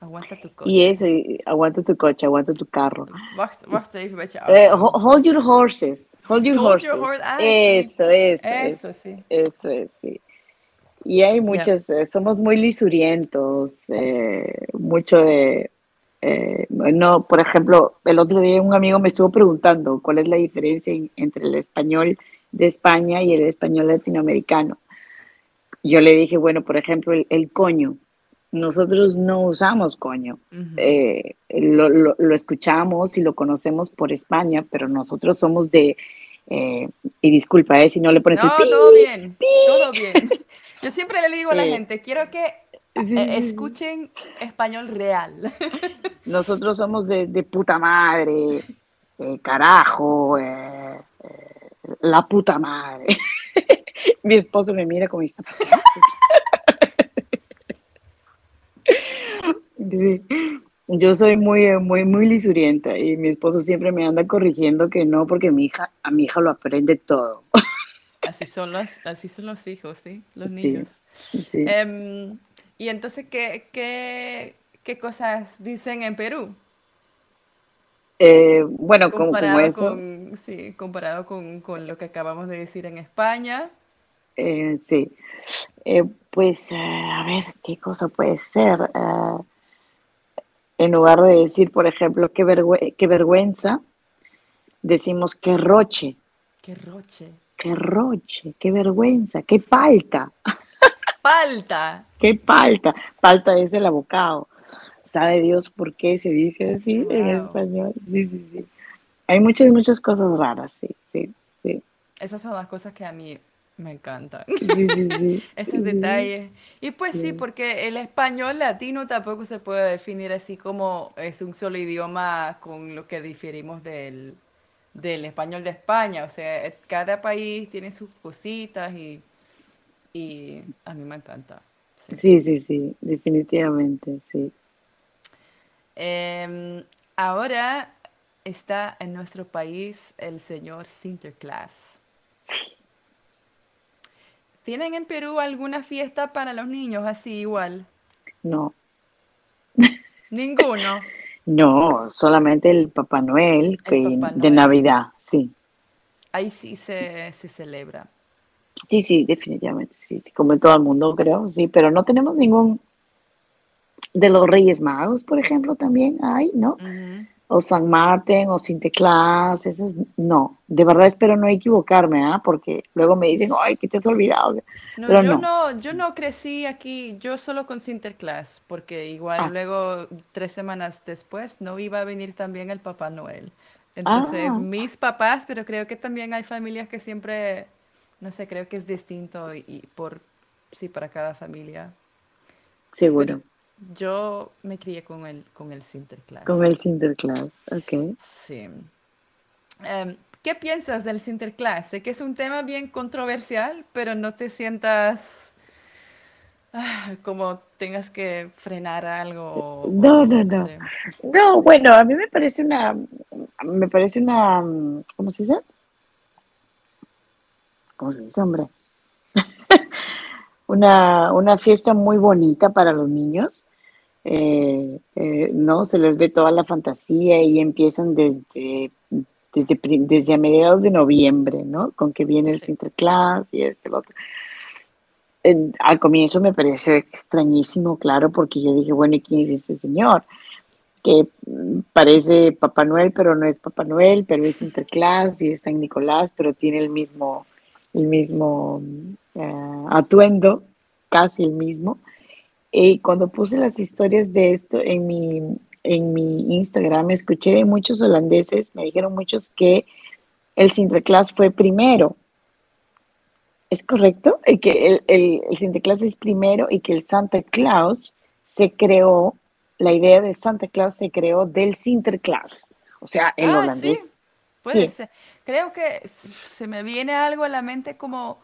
Aguanta tu coche. Y eso, y aguanta tu coche, aguanta tu carro. Wacht, wacht even met je auto. ho- hold your horses. Hold your Hold horses. your horse- ah, sí. eso, eso, eso, sí. eso es, sí. Y hay muchas, eh, somos muy lisurientos, eh, mucho de, eh, no, por ejemplo, el otro día un amigo me estuvo preguntando cuál es la diferencia en- entre el español de España y el español latinoamericano. Yo le dije, bueno, por ejemplo, el, el coño. Nosotros no usamos coño. Eh, lo, lo- lo escuchamos y lo conocemos por España, pero nosotros somos de, eh, y disculpa, eh, si no le pones el pi, todo bien, todo bien. Yo siempre le digo a la Eh, gente, quiero que sí, eh, escuchen español real. nosotros somos de, de puta madre, eh, carajo, la puta madre. Mi esposo me mira como dice. Sí. Yo soy muy, muy, muy lisurienta y mi esposo siempre me anda corrigiendo que no, porque mi hija, a mi hija lo aprende todo. Así son los, así son los hijos, ¿sí? Los niños. Sí. Em, y entonces, ¿qué, qué, qué cosas dicen en Perú? Eh, bueno, como Comparado eso, con, sí, comparado con, con lo que acabamos de decir en España. eh, sí. Eh, pues, a ver, ¿qué cosa puede ser? En lugar de decir, por ejemplo, qué, qué vergüenza, decimos qué roche, ¡Qué roche! Qué roche, qué vergüenza, qué palta, ¡Palta! qué palta. Palta es el abocado. ¿Sabe Dios por qué se dice así en español? Sí, sí, sí. Hay muchas, muchas cosas raras, sí, sí, sí. Esas son las cosas que a mí Me encanta. Sí, sí, sí. Esos detalles. Y pues sí. porque el español latino tampoco se puede definir así como es un solo idioma con lo que diferimos del, del español de España. O sea, cada país tiene sus cositas y, y a mí me encanta. Sí, sí, sí, definitivamente, sí. Em, ahora está en nuestro país el señor Sinterklaas. ¿Tienen en Perú alguna fiesta para los niños así igual? No. Ninguno. No, solamente el Papá Noel, de Navidad, sí. Ahí sí se, se celebra. Sí, sí, definitivamente, sí, como en todo el mundo creo, sí, pero no tenemos ningún de los Reyes Magos, por ejemplo, también hay, ¿no? O San Martín o Sinterklaas, eso no, de verdad espero no equivocarme, ¿ah? Porque luego me dicen, ay, que te has olvidado. No, yo no. no. yo no crecí aquí, yo solo con Sinterklaas, porque igual ah. luego, tres semanas después, no iba a venir también el Papá Noel. Entonces, ah. mis papás, pero creo que también hay familias que siempre no sé, creo que es distinto y, por, sí, para cada familia. Seguro. Yo me crié con el, con el Sinterklaas. Con el Sinterklaas, ok. Sí. Em, ¿Qué piensas del Sinterklaas? Sé que es un tema bien controversial, pero no te sientas ah, como tengas que frenar algo. no, no, no. No, bueno, a mí me parece una, me parece una, ¿cómo se dice? ¿cómo se dice, hombre? una, una, fiesta muy bonita para los niños. Eh, eh, ¿no? Se les ve toda la fantasía y empiezan desde, desde, desde a mediados de noviembre, ¿no? Con que viene el Sinterklaas y este, lo otro. al comienzo me pareció extrañísimo, claro, porque yo dije, bueno, ¿y quién es ese señor? Que parece Papá Noel, pero no es Papá Noel, pero es Sinterklaas y es San Nicolás, pero tiene el mismo, el mismo eh, atuendo, casi el mismo. Y cuando puse las historias de esto en mi, en mi Instagram, escuché de muchos holandeses, me dijeron muchos que el Sinterklaas fue primero. ¿Es correcto? Y que el, el, el Sinterklaas es primero y que el Santa Claus se creó, la idea de Santa Claus se creó del Sinterklaas. O sea, el ah, holandés. Puede ser creo que se me viene algo a la mente como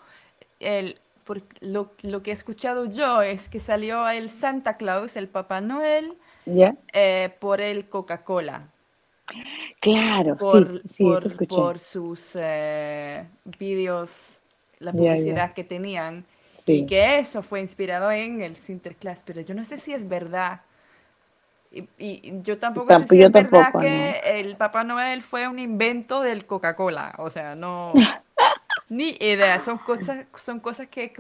el, por lo, que he escuchado yo es que salió el Santa Claus, el Papá Noel, eh, por el Coca-Cola. Claro, por, sí, por, sus eh, vídeos, la publicidad que tenían, y que eso fue inspirado en el Sinterklaas, pero yo no sé si es verdad. Y, yo tampoco sé si es verdad que el Papá Noel fue un invento del Coca-Cola. O sea, no. ni idea. Son cosas, son cosas que.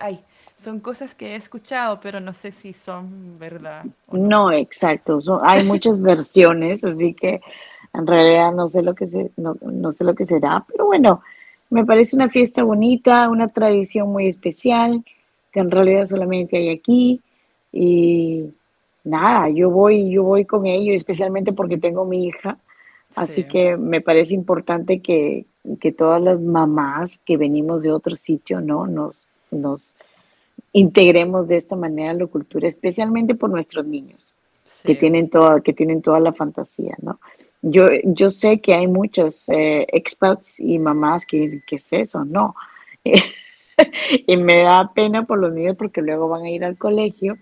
Ay, son cosas que he escuchado, pero no sé si son verdad. No. exacto. hay muchas versiones, así que en realidad no sé lo que se, no, no sé lo que será. Pero bueno, me parece una fiesta bonita, una tradición muy especial, que en realidad solamente hay aquí. Y nada, yo voy, yo voy con ellos, especialmente porque tengo mi hija, así que me parece importante que, todas las mamás que venimos de otro sitio, ¿no? Nos, nos integremos de esta manera a la cultura, especialmente por nuestros niños, que, tienen toda, que tienen toda la fantasía, ¿no? Yo, yo sé que hay muchos eh, expats y mamás que dicen, ¿qué es eso? No. y me da pena por los niños porque luego van a ir al colegio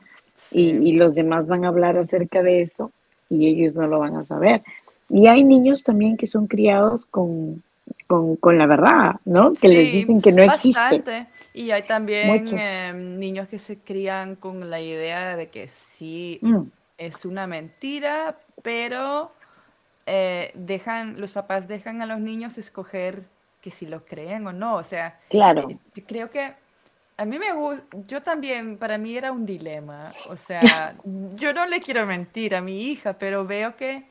y, los demás van a hablar acerca de esto y ellos no lo van a saber. Y hay niños también que son criados con, con, la verdad, ¿no? Que les dicen que no existe. Y hay también em, niños que se crían con la idea de que sí mm. es una mentira, pero eh, dejan, los papás dejan a los niños escoger que si lo creen o no. O sea, claro. Eh, creo que a mí me gusta, yo también, para mí era un dilema. O sea, yo no le quiero mentir a mi hija, pero veo que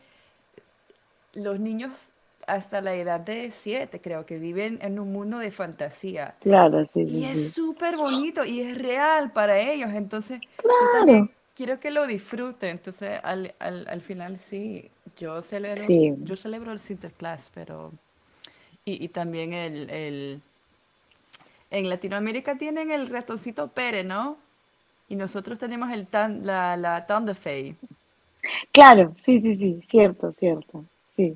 los niños hasta la edad de siete, creo que viven en un mundo de fantasía. Claro, sí, sí. Y es súper bonito y es real para ellos. Entonces, yo también quiero que lo disfruten. Entonces, al, al, al final, sí, yo celebro, yo celebro el Sinterklaas, pero. Y, y también el, el en Latinoamérica tienen el ratoncito Pere, ¿no? Y nosotros tenemos el tan, la, la Fey. Claro, sí, sí, sí, cierto, cierto, sí.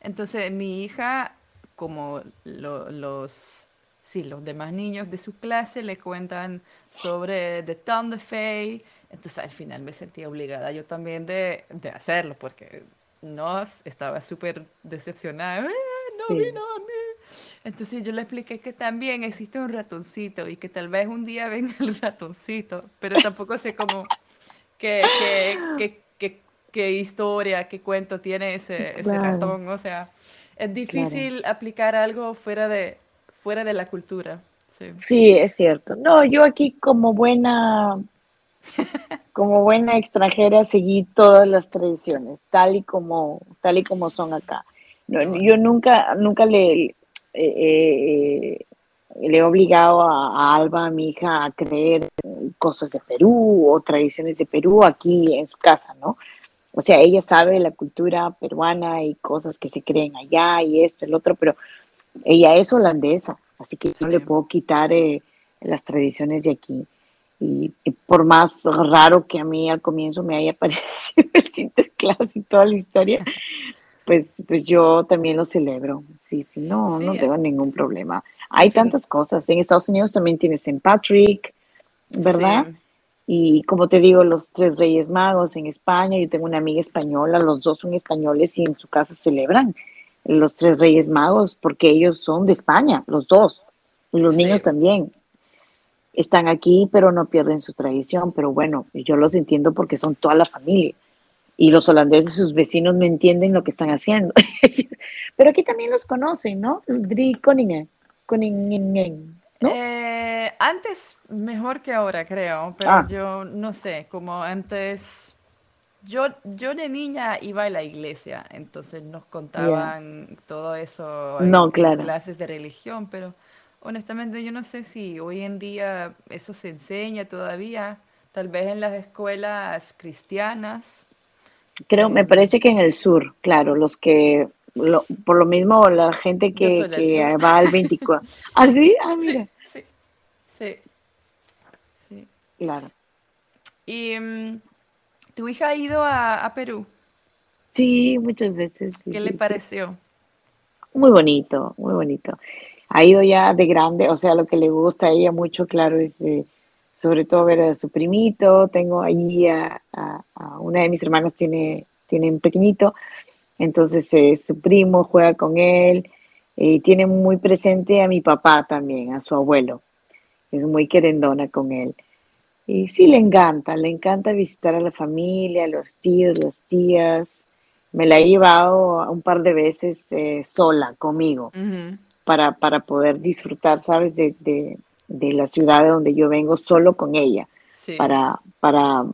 Entonces, mi hija, como los, sí, los demás niños de su clase le cuentan sobre The Thunder Fay, entonces al final me sentí obligada yo también de, de hacerlo, porque no estaba súper decepcionada. Eh, no mí. Entonces yo le expliqué que también existe un ratoncito y que tal vez un día venga el ratoncito, pero tampoco sé cómo, qué, qué, qué, historia, qué cuento tiene ese, ese ratón. O sea, es difícil aplicar algo fuera de, fuera de la cultura. Sí. sí, es cierto. No, yo aquí como buena como buena extranjera seguí todas las tradiciones, tal y como, tal y como son acá. yo nunca, nunca le, eh, eh, le he obligado a, Alba, a mi hija, a creer cosas de Perú o tradiciones de Perú aquí en su casa, ¿no? O sea, ella sabe la cultura peruana y cosas que se creen allá y esto, el otro, pero ella es holandesa, así que no le puedo quitar eh, las tradiciones de aquí. Y, por más raro que a mí al comienzo me haya parecido el Sinterklaas y toda la historia, pues, pues yo también lo celebro. Sí, sí, no, no tengo ningún problema. Hay tantas cosas. En Estados Unidos también tienes St. Patrick, ¿verdad? Y como te digo, los tres Reyes Magos en España, yo tengo una amiga española, los dos son españoles y en su casa celebran los tres Reyes Magos porque ellos son de España, los dos, y los niños también están aquí, pero no pierden su tradición. Pero bueno, yo los entiendo porque son toda la familia. Y los holandeses, sus vecinos, no entienden lo que están haciendo. pero aquí también los conocen, ¿no? Dri Koningen. ¿No? Eh, antes mejor que ahora, creo. Pero ah. yo no sé, como antes. Yo, yo de niña iba a la iglesia, entonces nos contaban todo eso no, claro. clases de religión, pero honestamente yo no sé si hoy en día eso se enseña todavía, tal vez en las escuelas cristianas. Creo, me parece que en el sur, claro, los que, por lo mismo la gente que, va al 24. ¿Ah, sí? Ah, mira. Sí, sí, sí. Claro. ¿Y mm, tu hija ha ido a, Perú? Sí, muchas veces. ¿Qué le pareció? Muy bonito, muy bonito ha ido ya de grande, o sea, lo que le gusta a ella mucho, claro, es eh, sobre todo ver a su primito. Tengo allí a, una de mis hermanas, tiene, tiene un pequeñito, entonces eh, su primo juega con él y tiene muy presente a mi papá también, a su abuelo. Es muy querendona con él. Y sí, le encanta, le encanta visitar a la familia, a los tíos, las tías. Me la he llevado un par de veces eh, sola conmigo para, para poder disfrutar, ¿sabes? De, de, de, la ciudad de donde yo vengo solo con ella, para, para,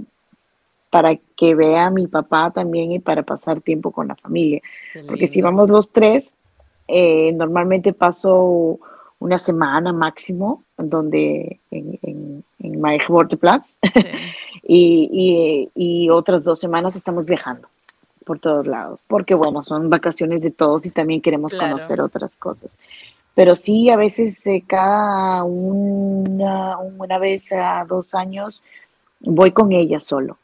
para que vea a mi papá también y para pasar tiempo con la familia. Porque si vamos los tres, eh, normalmente paso una semana máximo donde en, en, en My y, y, y, otras dos semanas estamos viajando por todos lados, porque bueno, son vacaciones de todos y también queremos conocer otras cosas. Pero sí, a veces eh, cada una, una vez a dos años voy con ella solo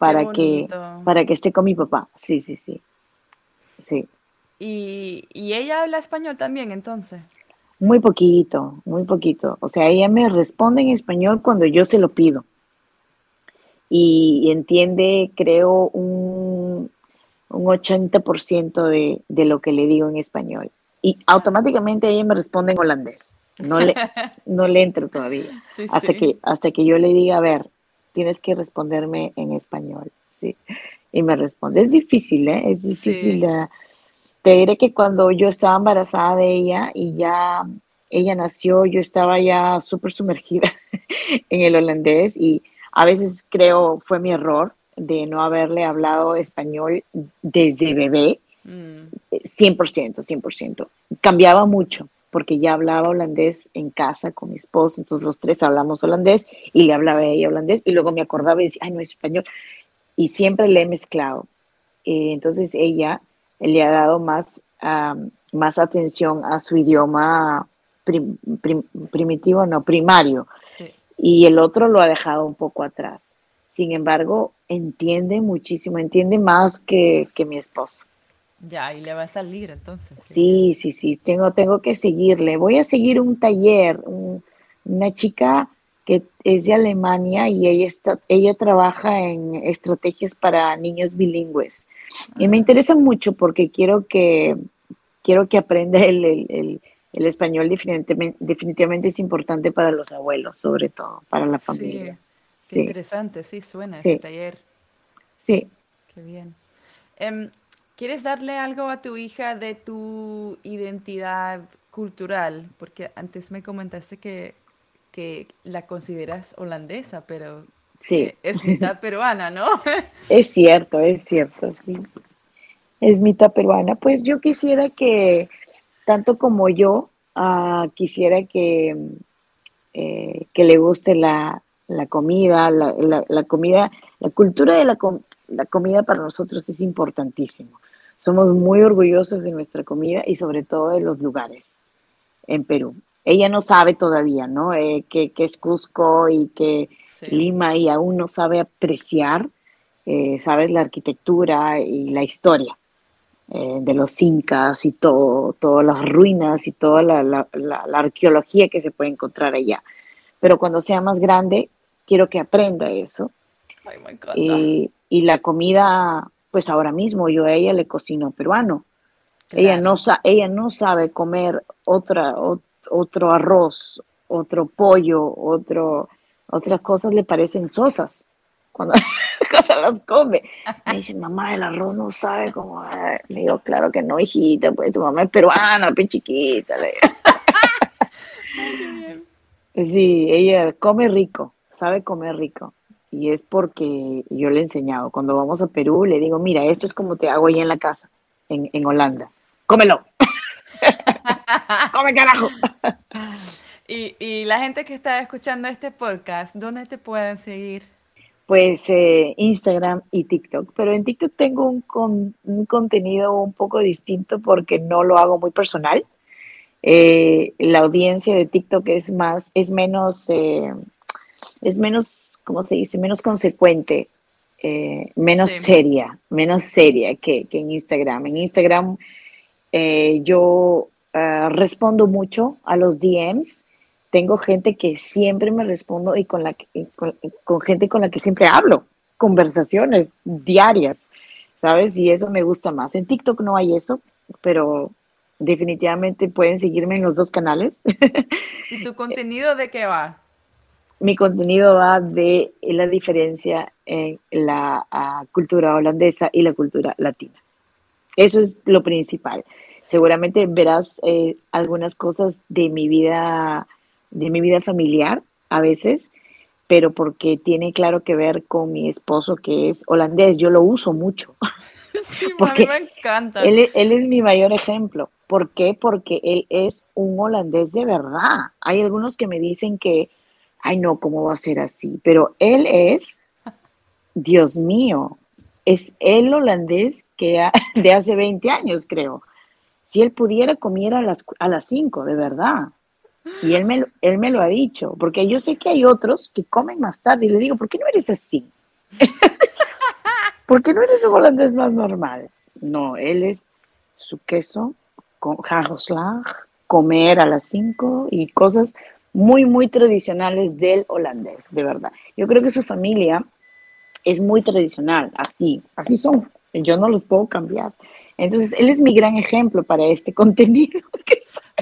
para que para que esté con mi papá. Sí, sí, sí. Sí. ¿Y, ¿Y ella habla español también entonces? Muy poquito, muy poquito. O sea, ella me responde en español cuando yo se lo pido y, entiende, creo, un, un 80% de, de lo que le digo en español. Y automáticamente ella me responde en holandés. No le, no le entro todavía. hasta, Que, hasta que yo le diga, a ver, tienes que responderme en español. ¿sí? Y me responde. Es difícil, ¿eh? Es difícil. te diré que cuando yo estaba embarazada de ella y ya ella nació, yo estaba ya súper sumergida en el holandés y a veces creo fue mi error de no haberle hablado español desde bebé, 100%, 100%. Cambiaba mucho porque ya hablaba holandés en casa con mi esposo, entonces los tres hablamos holandés y le hablaba a ella holandés y luego me acordaba y decía, ay, no es español. Y siempre le he mezclado. Eh, entonces ella le ha dado más, más atención a su idioma primitivo, no, primario. Y el otro lo ha dejado un poco atrás. Sin embargo, entiende muchísimo, entiende más que, que mi esposo. Ya, y le va a salir entonces. Sí, sí, sí, tengo, tengo que seguirle. Voy a seguir un taller, una chica que es de Alemania y ella, está, ella trabaja en estrategias para niños bilingües. Y me ah. interesa mucho porque quiero que, quiero que aprenda el, el, el, español definitivamente, definitivamente, es importante para los abuelos, sobre todo, para la familia. Sí, qué interesante, sí, suena ese taller. Sí. Qué bien. Em, ¿Quieres darle algo a tu hija de tu identidad cultural? Porque antes me comentaste que, que la consideras holandesa, pero sí. es mitad peruana, ¿no? es cierto, es cierto, sí. Es mitad peruana. Pues yo quisiera que, tanto como yo, uh, quisiera que, eh, que le guste la, la comida, la, la, la, comida, la cultura de la, la comida para nosotros es importantísimo. Somos muy orgullosos de nuestra comida y sobre todo de los lugares en Perú. Ella no sabe todavía, ¿no? Eh, que, es Cusco y que Lima y aún no sabe apreciar, eh, sabes, la arquitectura y la historia eh, de los incas y todo, todas las ruinas y toda la, la, arqueología que se puede encontrar allá. Pero cuando sea más grande, quiero que aprenda eso. Ay, me encanta. Y, y la comida pues ahora mismo yo a ella le cocino peruano. Ella, no, ella no sabe comer otra, otro arroz, otro pollo, otro, otras cosas le parecen sosas cuando, las come. Me dice, mamá, el arroz no sabe cómo. Le digo, claro que no, hijita, pues tu mamá es peruana, pe chiquita. sí, ella come rico, sabe comer rico y es porque yo le he enseñado. Cuando vamos a Perú, le digo, mira, esto es como te hago ahí en la casa, en, en Holanda. Cómelo. Come carajo. y, y, la gente que está escuchando este podcast, ¿dónde te pueden seguir? Pues eh, Instagram y TikTok. Pero en TikTok tengo un, con, un contenido un poco distinto porque no lo hago muy personal. Eh, la audiencia de TikTok es más, es menos, eh, es menos ¿cómo se dice? Menos consecuente, eh, menos seria, menos seria que, en Instagram. En Instagram eh, yo ah, respondo mucho a los DMs. Tengo gente que siempre me respondo y con, la, con, gente con la que siempre hablo, conversaciones diarias, ¿sabes? Y eso me gusta más. En TikTok no hay eso, pero definitivamente pueden seguirme en los dos canales. ¿Y tu contenido de qué va? Mi contenido va de la diferencia en la ah, cultura holandesa y la cultura latina. Eso es lo principal. Seguramente verás eh, algunas cosas de mi vida, de mi vida familiar a veces, pero porque tiene claro que ver con mi esposo que es holandés. Yo lo uso mucho. Sí, porque a mí me encanta. Él, él es mi mayor ejemplo. ¿Por qué? Porque él es un holandés de verdad. Hay algunos que me dicen que ay no, ¿cómo va a ser así? Pero él es, Dios mío, es el holandés que de hace 20 años, creo. Si él pudiera, comiera a las, a las 5, de verdad. Y él me, él me lo ha dicho, porque yo sé que hay otros que comen más tarde y le digo, ¿por qué no eres así? ¿Por qué no eres un holandés más normal? No, él es su queso con comer a las 5 y cosas muy, muy tradicionales del holandés, de verdad. Yo creo que su familia es muy tradicional, así, así son. Yo no los puedo cambiar. Entonces, él es mi gran ejemplo para este contenido.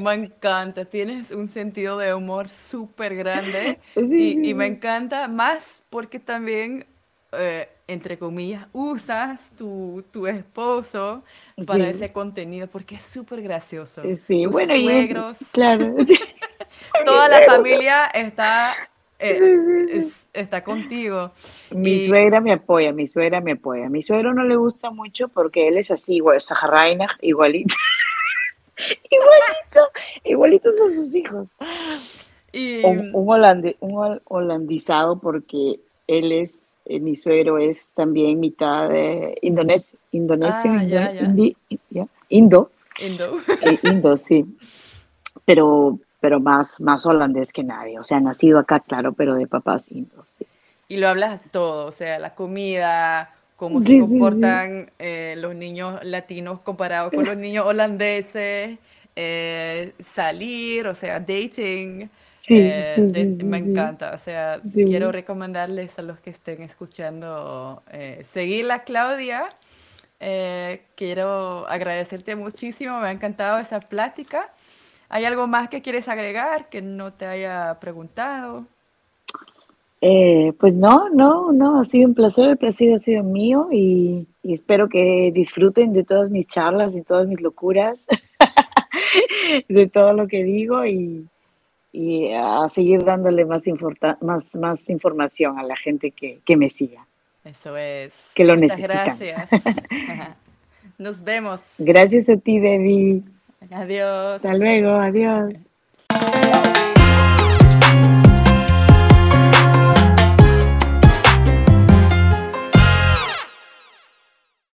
Me encanta, tienes un sentido de humor súper grande y, me encanta más porque también, eh, entre comillas, usas tu, tu esposo para ese contenido porque es súper gracioso. Sí, bueno, suegros, y claro. Toda la familia está, eh, está contigo. Mi suegra me apoya, mi suegra me apoya. mi suegro no le gusta mucho porque él es así, igual, Saharaina, igualito. igualito, igualitos a sus hijos. Y... Un, un, holandizado porque él es, eh, mi suegro es también mitad de indonesio, indonesio, ah, indo, Indo. Eh, indo, sí pero pero más, más holandés que nadie. O sea, nacido acá, claro, pero de papás indios. Y lo hablas todo, o sea, la comida, cómo se comportan eh, los niños latinos comparados con los niños holandeses, eh, salir, o sea, dating. Eh, me encanta, o sea, quiero recomendarles a los que estén escuchando seguirla, Claudia. quiero agradecerte muchísimo, me ha encantado esa plática. ¿Hay algo más que quieres agregar que no te haya preguntado? Eh, pues no, no, no, ha sido un placer, el placer ha sido mío y, espero que disfruten de todas mis charlas y todas mis locuras, de todo lo que digo y, a seguir dándole más, más, más información a la gente que, que, me siga. Eso es. Que lo Muchas Gracias. Nos vemos. Gracias a ti, Debbie. Adiós. Hasta luego, adiós.